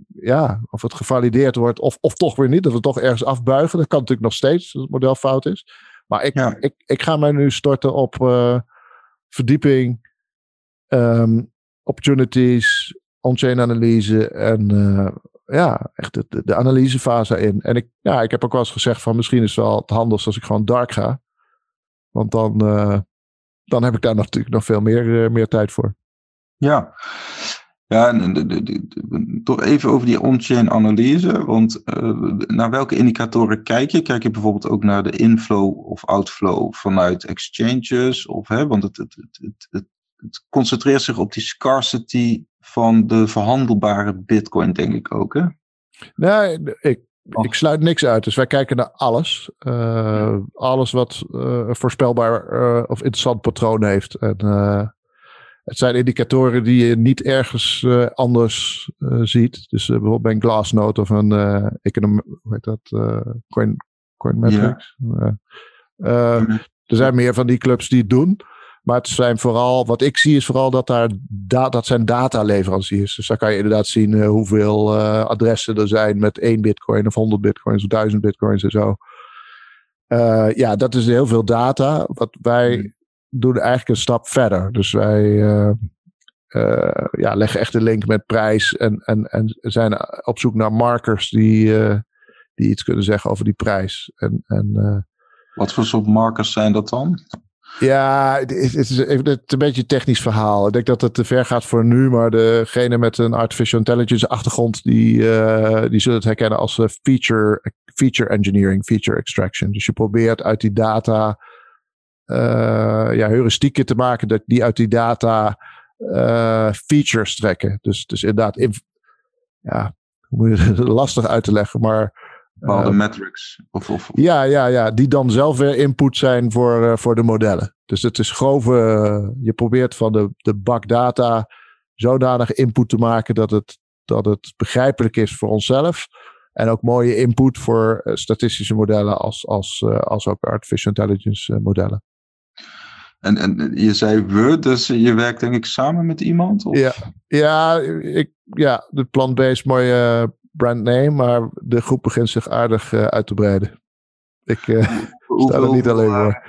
ja, of het gevalideerd wordt of, of toch weer niet. Dat we toch ergens afbuigen. Dat kan natuurlijk nog steeds, als het model fout is. Maar ik, ja. ik, ik ga mij nu storten op uh, verdieping, um, opportunities, on-chain analyse en uh, ja, echt de, de analysefase in. En ik, ja, ik heb ook wel eens gezegd van misschien is het wel het handigst als ik gewoon dark ga. Want dan dan heb ik daar natuurlijk nog veel meer, uh, meer tijd voor. Ja, ja en de, de, de, toch even over die on-chain analyse. Want uh, naar welke indicatoren kijk je? Kijk je bijvoorbeeld ook naar de inflow of outflow vanuit exchanges? Of, hè, want het, het, het, het, het concentreert zich op die scarcity van de verhandelbare bitcoin, denk ik ook. Hè? Nee, ik, ik sluit niks uit. Dus wij kijken naar alles. Uh, alles wat uh, voorspelbaar uh, of interessant patroon heeft. En het zijn indicatoren die je niet ergens anders ziet. Dus bijvoorbeeld bij een Glassnode of een econom, hoe heet dat? Coin, Coinmetrics. Ja. Er zijn meer van die clubs die het doen. Maar het zijn vooral, wat ik zie is vooral dat daar da dat zijn dataleveranciers. Dus daar kan je inderdaad zien uh, hoeveel uh, adressen er zijn met één bitcoin of 100 bitcoins of 1000 bitcoins en zo. Uh, ja, dat is heel veel data. Wat wij hmm. doen eigenlijk een stap verder. Dus wij, ja, leggen echt een link met prijs en, en, en zijn op zoek naar markers die, die iets kunnen zeggen over die prijs. En, en, Wat voor soort markers zijn dat dan? Ja, het is, een beetje een technisch verhaal. Ik denk dat het te ver gaat voor nu, maar degene met een artificial intelligence achtergrond, die, uh, die zullen het herkennen als uh, feature, feature engineering, feature extraction. Dus je probeert uit die data uh, ja, heuristieken te maken dat die uit die data features trekken. Dus, dus inderdaad, in, ja, hoe moet je het (laughs) lastig uit te leggen, maar bepaalde uh, metrics. Of, of, Ja, ja, ja, die dan zelf weer input zijn voor, uh, voor de modellen. Dus het is grove. Uh, je probeert van de, de bak data zodanig input te maken dat het, dat het begrijpelijk is voor onszelf. En ook mooie input voor statistische modellen als, als, als ook artificial intelligence modellen. En, en je zei Word, dus je werkt denk ik samen met iemand? Of? Ja, ja, ik, ja, de plan B is mooi brandname, maar de groep begint zich aardig uh, uit te breiden. Ik uh, (laughs) sta er niet alleen voor.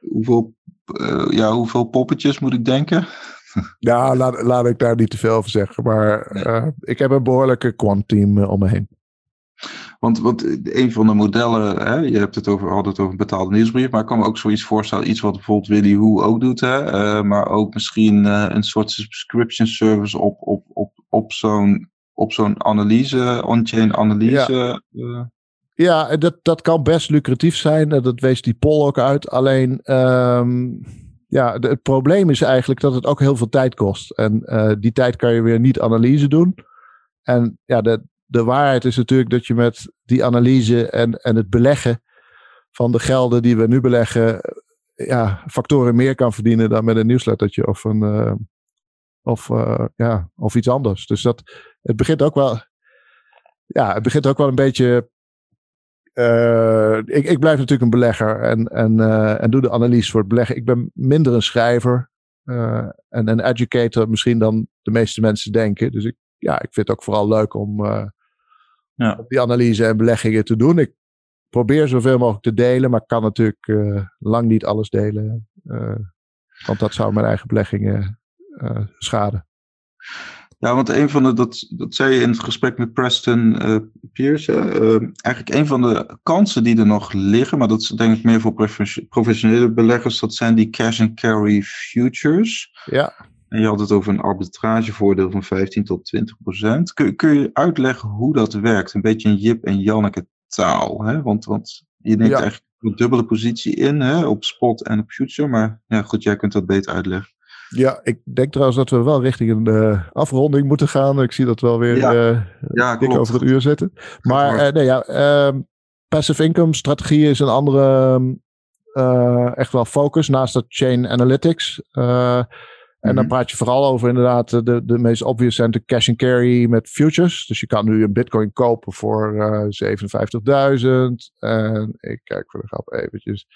Hoeveel, uh, ja, hoeveel poppetjes moet ik denken? (laughs) ja, laat, laat ik daar niet te veel over zeggen. Maar nee. ik heb een behoorlijke quant-team om me heen. Want, want een van de modellen, hè, je hebt het over, had het over een betaalde nieuwsbrief, maar ik kan me ook zoiets voorstellen, iets wat bijvoorbeeld Willy Hoe ook doet, hè, maar ook misschien een soort subscription service op, op, op, op zo'n op zo'n analyse, on-chain analyse. Ja. Uh. Ja, dat, dat kan best lucratief zijn. Dat wees die poll ook uit. Alleen, um, ja, de, het probleem is eigenlijk dat het ook heel veel tijd kost. En uh, die tijd kan je weer niet analyse doen. En ja, de, de waarheid is natuurlijk dat je met die analyse en, en het beleggen van de gelden die we nu beleggen, ja, factoren meer kan verdienen dan met een nieuwslettertje of een, uh, of, uh, ja, of iets anders. Dus dat, het begint ook wel. Ja, het begint ook wel een beetje. Uh, ik, ik blijf natuurlijk een belegger en, en, uh, en doe de analyse voor het beleggen. Ik ben minder een schrijver en een educator misschien dan de meeste mensen denken. Dus ik, ja, ik vind het ook vooral leuk om ja. die analyse en beleggingen te doen. Ik probeer zoveel mogelijk te delen, maar kan natuurlijk lang niet alles delen. want dat zou mijn eigen beleggingen schaden. Ja, want een van de, dat, dat zei je in het gesprek met Preston uh, Pierce. Uh, eigenlijk een van de kansen die er nog liggen, maar dat is denk ik meer voor professionele beleggers, dat zijn die cash and carry futures. Ja. En je had het over een arbitragevoordeel van 15 tot 20 procent. Kun, kun je uitleggen hoe dat werkt? Een beetje een Jip en Janneke taal. Hè? Want, want je neemt ja. eigenlijk een dubbele positie in hè? op spot en op future. Maar ja, goed, jij kunt dat beter uitleggen. Ja, ik denk trouwens dat we wel richting een uh, afronding moeten gaan. Ik zie dat wel weer ja. Uh, ja, dik over het uur zitten. Maar uh, nee, ja, ehm, passive income strategie is een andere echt wel focus naast dat chain analytics. En dan Mhm. praat je vooral over inderdaad de, de meest obvious zijn de cash and carry met futures. Dus je kan nu een bitcoin kopen voor uh, 57.000. En ik kijk voor de grap eventjes.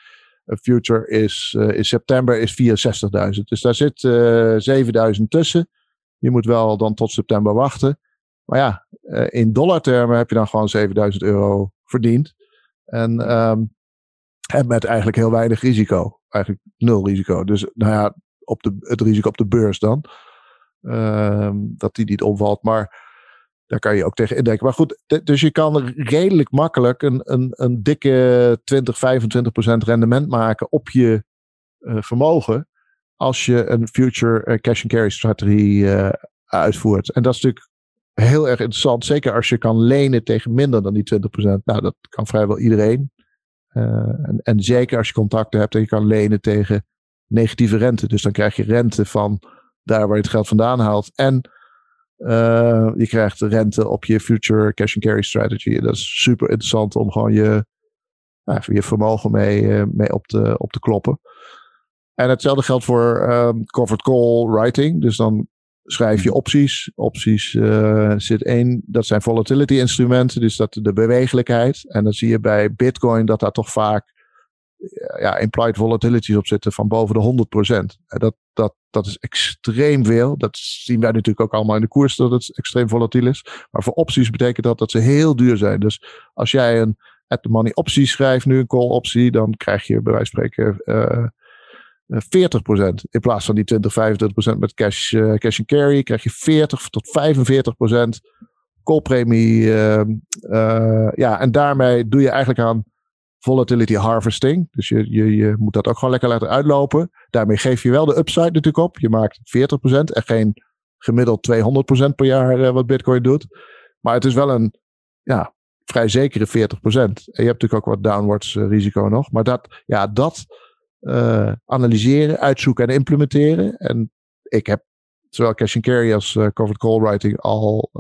Future is uh, in september is 64.000. Dus daar zit uh, 7.000 tussen. Je moet wel dan tot september wachten. Maar ja, uh, in dollartermen heb je dan gewoon 7000 euro verdiend. En, um, en met eigenlijk heel weinig risico. Eigenlijk nul risico. Dus nou ja, op de, het risico op de beurs dan. Um, dat die niet omvalt. Maar daar kan je ook tegen indenken. Maar goed, dus je kan redelijk makkelijk een, een, een dikke 20, 25 procent rendement maken op je uh, vermogen. Als je een future uh, cash and carry strategie uh, uitvoert. En dat is natuurlijk heel erg interessant. Zeker als je kan lenen tegen minder dan die 20 procent. Nou, dat kan vrijwel iedereen. En, en, zeker als je contacten hebt en je kan lenen tegen negatieve rente. Dus dan krijg je rente van daar waar je het geld vandaan haalt. En uh, je krijgt rente op je future cash and carry strategy. Dat is super interessant om gewoon je, uh, je vermogen mee, uh, mee op, te, op te kloppen. En hetzelfde geldt voor um, covered call writing. Dus dan schrijf je opties. Opties zit één, dat zijn volatility instrumenten. Dus dat de bewegelijkheid. En dan zie je bij Bitcoin dat daar toch vaak ja, implied volatilities op zitten van boven de 100%. En dat, dat, dat is extreem veel. Dat zien wij natuurlijk ook allemaal in de koers dat het extreem volatiel is. Maar voor opties betekent dat dat ze heel duur zijn. Dus als jij een at the money optie schrijft, nu een call optie, dan krijg je bij wijze van spreken uh, 40% in plaats van die 20, 25% met cash, cash and carry, krijg je 40 tot 45% koolpremie. ja, en daarmee doe je eigenlijk aan volatility harvesting. Dus je, je, je moet dat ook gewoon lekker laten uitlopen. Daarmee geef je wel de upside natuurlijk op. Je maakt 40% en geen gemiddeld 200% per jaar uh, wat Bitcoin doet. Maar het is wel een ja, vrij zekere 40%. En je hebt natuurlijk ook wat downwards uh, risico nog. Maar dat, ja, dat uh, analyseren, uitzoeken en implementeren. En ik heb zowel cash and carry als covered call writing al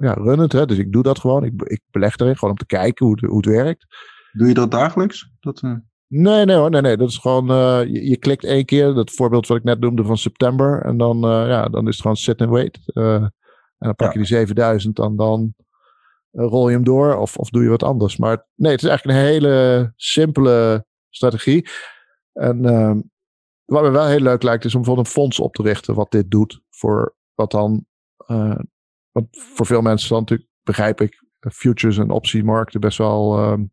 ja, runnend. Hè? Dus ik doe dat gewoon. Ik, ik beleg erin gewoon om te kijken hoe hoe het werkt. Doe je dat dagelijks? Dat, uh... Nee, nee hoor. Nee, nee. Dat is gewoon, uh, je, je, klikt één keer, dat voorbeeld wat ik net noemde van september. En dan, uh, ja, dan is het gewoon sit and wait. en dan pak je die 7000 en dan rol je hem door of, of doe je wat anders. Maar nee, het is eigenlijk een hele simpele strategie. En ehm, wat me wel heel leuk lijkt, is om bijvoorbeeld een fonds op te richten wat dit doet. Voor wat dan, want voor veel mensen dan natuurlijk, begrijp ik, futures en optiemarkten best wel ehm,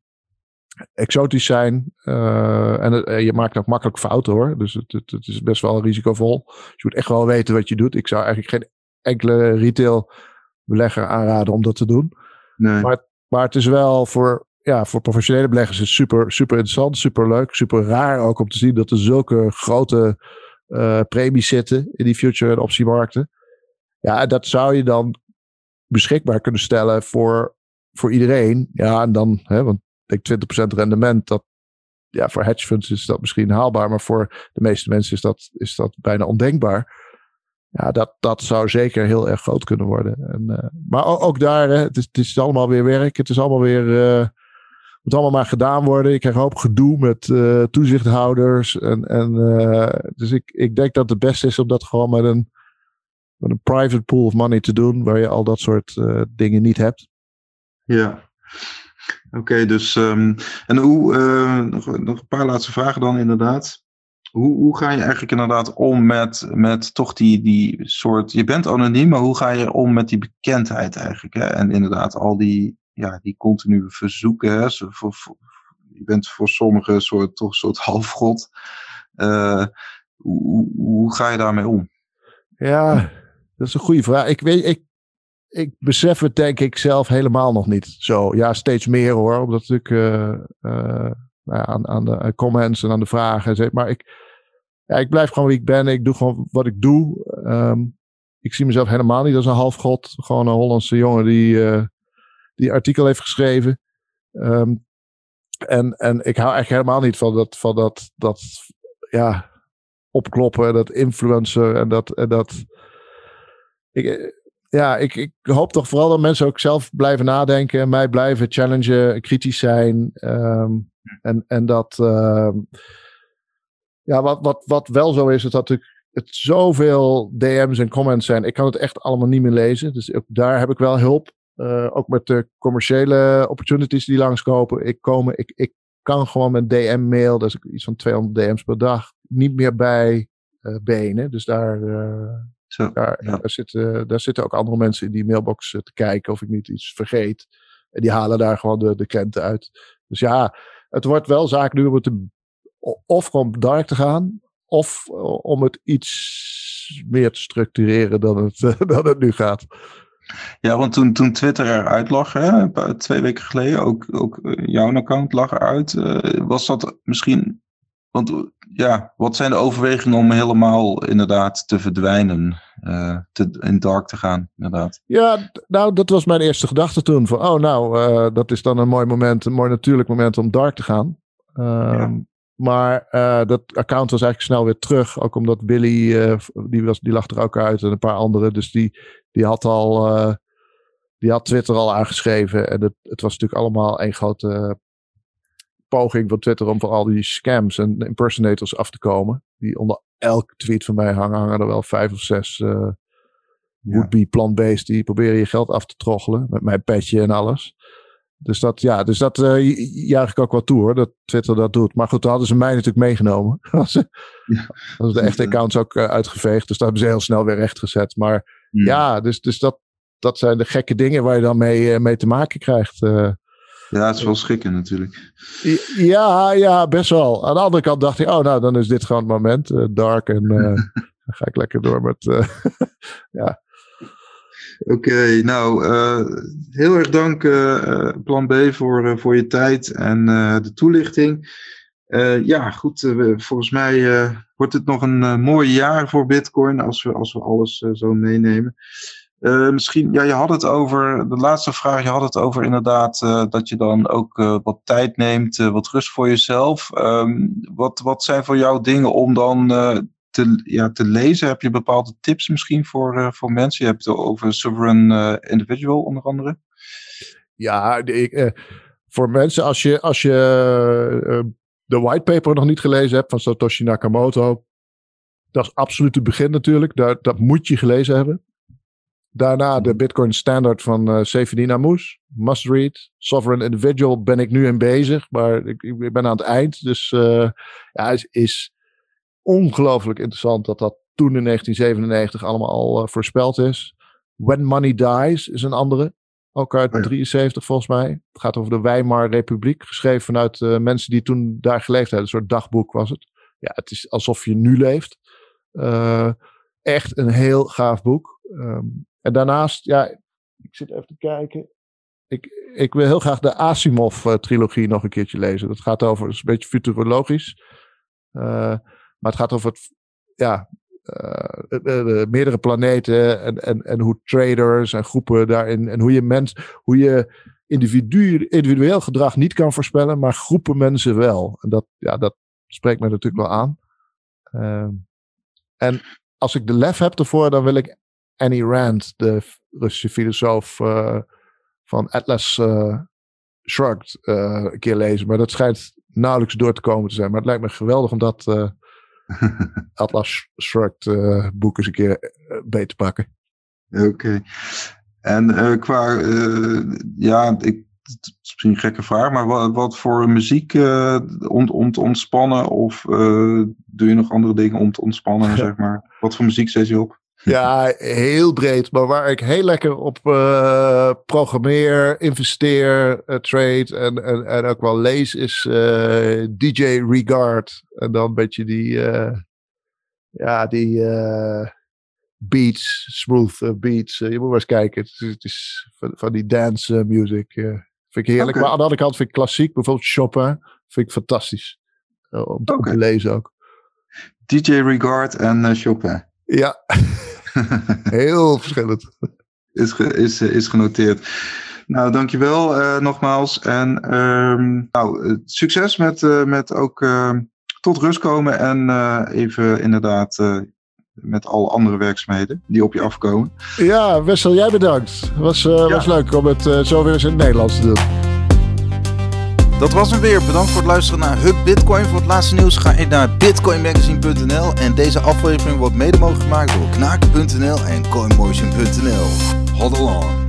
exotisch zijn. Uh, en uh, je maakt ook makkelijk fouten hoor. Dus het, het, het, is best wel risicovol. Dus je moet echt wel weten wat je doet. Ik zou eigenlijk geen enkele retail belegger aanraden om dat te doen. Nee. Maar, maar het is wel voor, ja, voor professionele beleggers is super, super interessant, super leuk, super raar ook om te zien dat er zulke grote uh, premies zitten in die future en optiemarkten. Ja, dat zou je dan beschikbaar kunnen stellen voor, voor iedereen. Ja, en dan, hè, want denk 20% rendement, dat, ja, voor hedge funds is dat misschien haalbaar, maar voor de meeste mensen is dat, is dat bijna ondenkbaar. Ja, dat, dat zou zeker heel erg groot kunnen worden. En, uh, maar ook, daar, hè, het, is, het is allemaal weer werk. Het is allemaal weer. Uh, moet allemaal maar gedaan worden. Ik krijg een hoop gedoe met uh, toezichthouders. En, en, dus ik, ik denk dat het beste is om dat gewoon met een, met een private pool of money te doen, waar je al dat soort dingen niet hebt. Ja. Oké, dus um, en hoe, uh, nog, een paar laatste vragen dan inderdaad. Hoe, hoe ga je eigenlijk inderdaad om met, met toch die, die soort, je bent anoniem, maar hoe ga je om met die bekendheid eigenlijk? Hè? En inderdaad al die, ja, die continue verzoeken, voor, voor, je bent voor sommigen soort, toch een soort (laughs) halfgod. Uh, hoe, hoe ga je daarmee om? Ja, dat is een goede vraag. Ik weet, ik, ik besef het denk ik zelf helemaal nog niet. Zo, ja, steeds meer hoor. Omdat natuurlijk uh, uh, aan, aan de comments en aan de vragen. Maar ik, ja, ik blijf gewoon wie ik ben. Ik doe gewoon wat ik doe. Um, ik zie mezelf helemaal niet als een halfgod. Gewoon een Hollandse jongen die, uh, die artikel heeft geschreven. Um, en, en ik hou eigenlijk helemaal niet van dat, van dat, dat ja, opkloppen, dat influencer en dat. En dat ik, ja, ik, ik hoop toch vooral dat mensen ook zelf blijven nadenken, mij blijven challengen, kritisch zijn. Um, en, en dat, uh, ja, wat, wat, wat wel zo is, is dat natuurlijk het zoveel DM's en comments zijn. Ik kan het echt allemaal niet meer lezen. Dus ook daar heb ik wel hulp. Uh, ook met de commerciële opportunities die langskomen. Ik, komen, ik, ik kan gewoon met DM-mail, dat is iets van 200 DM's per dag, niet meer bij uh, benen. Dus daar, uh, zo, daar, ja. daar, zitten, daar zitten ook andere mensen in die mailbox te kijken of ik niet iets vergeet. En die halen daar gewoon de, de krenten uit. Dus ja, het wordt wel zaak nu om het te, of gewoon dark te gaan, of om het iets meer te structureren dan het, (laughs) dan het nu gaat. Ja, want toen, toen Twitter eruit lag, hè, twee weken geleden, ook, ook jouw account lag eruit, was dat misschien want ja, wat zijn de overwegingen om helemaal inderdaad te verdwijnen, uh, te, in dark te gaan, inderdaad? Ja, nou, dat was mijn eerste gedachte toen. Van, oh, nou, uh, dat is dan een mooi moment, een mooi natuurlijk moment om dark te gaan. Um, ja. Maar uh, dat account was eigenlijk snel weer terug. Ook omdat Billy, die, was, die lag er ook uit en een paar anderen. Dus die, die had al, die had Twitter al aangeschreven. En het, het was natuurlijk allemaal één grote poging van Twitter om voor al die scams en impersonators af te komen. Die onder elke tweet van mij hangen, hangen er wel vijf of zes uh, would-be plant-based. Die proberen je geld af te troggelen met mijn petje en alles. Dus dat, ja, dus dat uh, juich ik ook wel toe hoor, dat Twitter dat doet. Maar goed, daar hadden ze mij natuurlijk meegenomen. (laughs) ze, ja. de echte accounts ook uh, uitgeveegd. Dus dat hebben ze heel snel weer rechtgezet. Maar ja, ja dus, dus dat, dat zijn de gekke dingen waar je dan mee, mee te maken krijgt. Ja, het is wel schrikken natuurlijk. Ja, ja, best wel. Aan de andere kant dacht ik, oh nou, dan is dit gewoon het moment. Uh, dark en uh, (laughs) dan ga ik lekker door met, uh, (laughs) ja. Oké, nou, heel erg dank Plan B voor, voor je tijd en de toelichting. ja, goed, volgens mij wordt het nog een mooi jaar voor Bitcoin als we, als we alles zo meenemen. Uh, misschien, ja, je had het over, de laatste vraag, je had het over inderdaad uh, dat je dan ook uh, wat tijd neemt, wat rust voor jezelf. Um, wat, wat zijn voor jou dingen om dan te, ja, te lezen? Heb je bepaalde tips misschien voor, voor mensen? Je hebt het over Sovereign Individual onder andere. Ja, voor mensen, als je, als je de whitepaper nog niet gelezen hebt van Satoshi Nakamoto, dat is absoluut het begin natuurlijk. Dat, dat moet je gelezen hebben. Daarna de Bitcoin Standard van uh, Severin Amous. Must read. Sovereign Individual ben ik nu in bezig. Maar ik, ik ben aan het eind. Dus uh, ja, het is ongelooflijk interessant dat dat toen in 1997 allemaal al uh, voorspeld is. When Money Dies is een andere. Ook uit 1973 volgens mij. Het gaat over de Weimar Republiek. Geschreven vanuit mensen die toen daar geleefd hebben. Een soort dagboek was het. Ja, het is alsof je nu leeft. echt een heel gaaf boek. Um, en daarnaast, ja, ik zit even te kijken. Ik, ik wil heel graag de Asimov-trilogie nog een keertje lezen. Dat gaat over, is een beetje futurologisch. Uh, maar het gaat over het, ja, uh, meerdere planeten en, en, en hoe traders en groepen daarin. En hoe je mens, hoe je individu, individueel gedrag niet kan voorspellen, maar groepen mensen wel. En dat, ja, dat spreekt me natuurlijk wel aan. Uh, en als ik de lef heb ervoor, dan wil ik Annie Rand, de Russische filosoof uh, van Atlas uh, Shrugged, uh, een keer lezen. Maar dat schijnt nauwelijks door te komen te zijn. Maar het lijkt me geweldig om dat (laughs) Atlas Shrugged boek eens een keer beter te pakken. Oké. Okay. En qua, ja, ik, het is misschien een gekke vraag, maar wat, wat voor muziek om, om te ontspannen? Of doe je nog andere dingen om te ontspannen, (laughs) zeg maar? Wat voor muziek zet je op? (laughs) Ja, heel breed. Maar waar ik heel lekker op uh, programmeer, investeer, uh, trade en, en, en ook wel lees is uh, eh, DJ Regard. En dan een beetje die, ja, die beats, smooth beats. je moet maar eens kijken. Het is, het is van, van, die dance music. vind ik heerlijk. Okay. Maar aan de andere kant vind ik klassiek, bijvoorbeeld Chopin, vind ik fantastisch. om, okay. om, te lezen ook. DJ Regard en Chopin. Ja. (laughs) Heel verschillend. Is, is, is genoteerd. Nou, dankjewel uh, nogmaals. En uh, nou, succes met, uh, met ook uh, tot rust komen. En even inderdaad met alle andere werkzaamheden die op je afkomen. Ja, Wessel, jij bedankt. Was, ja. was leuk om het zo weer eens in het Nederlands te doen. Dat was hem weer. Bedankt voor het luisteren naar Hub Bitcoin. Voor het laatste nieuws ga je naar bitcoinmagazine.nl. En deze aflevering wordt mede mogelijk gemaakt door knaken.nl en coinmotion.nl. Hold on.